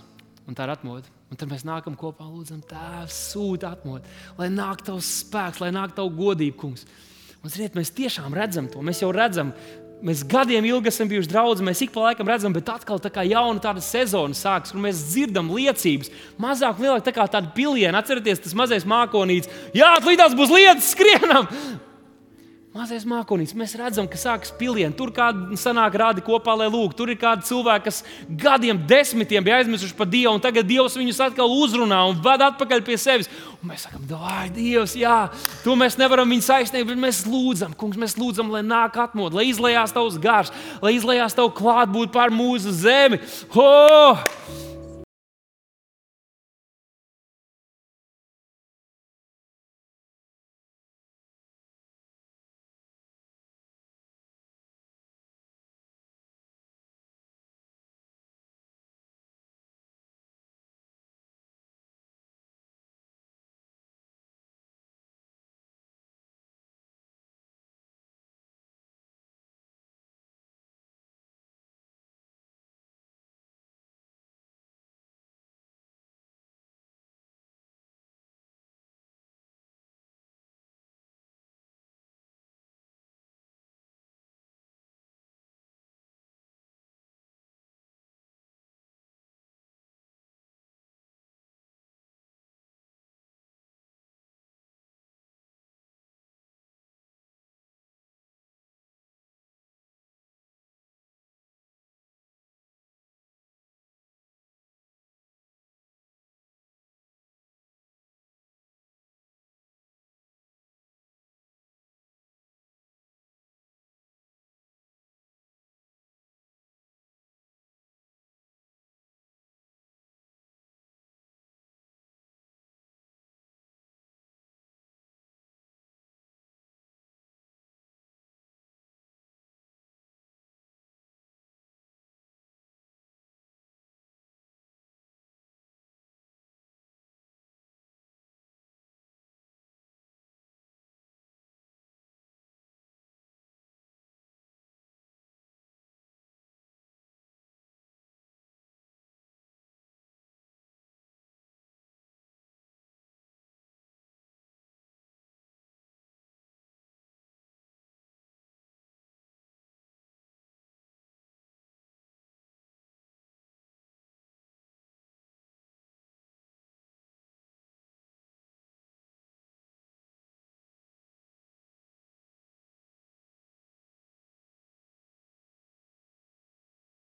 Un tā ir atmoda. Un tad mēs nākam kopā un lūdzam, Tēvs, sūti atmodu, lai nāk tavs spēks, lai nāk tavs godība, kungs. Un, ziniet, mēs tiešām redzam to. Mēs jau redzam, Mēs gadiem ilgi esam bijuši draugi, mēs ik pa laikam redzam, bet atkal tā kā jauna tāda sezona sākas, kur mēs dzirdam liecības. Mazāk, lielāk tā kā tāda piliena. Atcerieties, tas mazais mākonītis. Jā, līdās būs lietas, skrienam! Mazais mākslinieks, mēs redzam, ka sākas pilieni. Tur kāda sanāk rādi kopā, lai lūgtu. Tur ir kādi cilvēki, kas gadiem, desmitiem bija aizmirsuši par Dievu, un tagad Dievs viņus atkal uzrunā un ved atpakaļ pie sevis. Un mēs sakām, dārgā Dievs, jā, to mēs nevaram viņu saistīt, bet mēs lūdzam, kungs, mēs lūdzam, lai nāk atmodu, lai izlējās tavs gars, lai izlējās tavu klātbūtni pār mūsu zemi. Oh!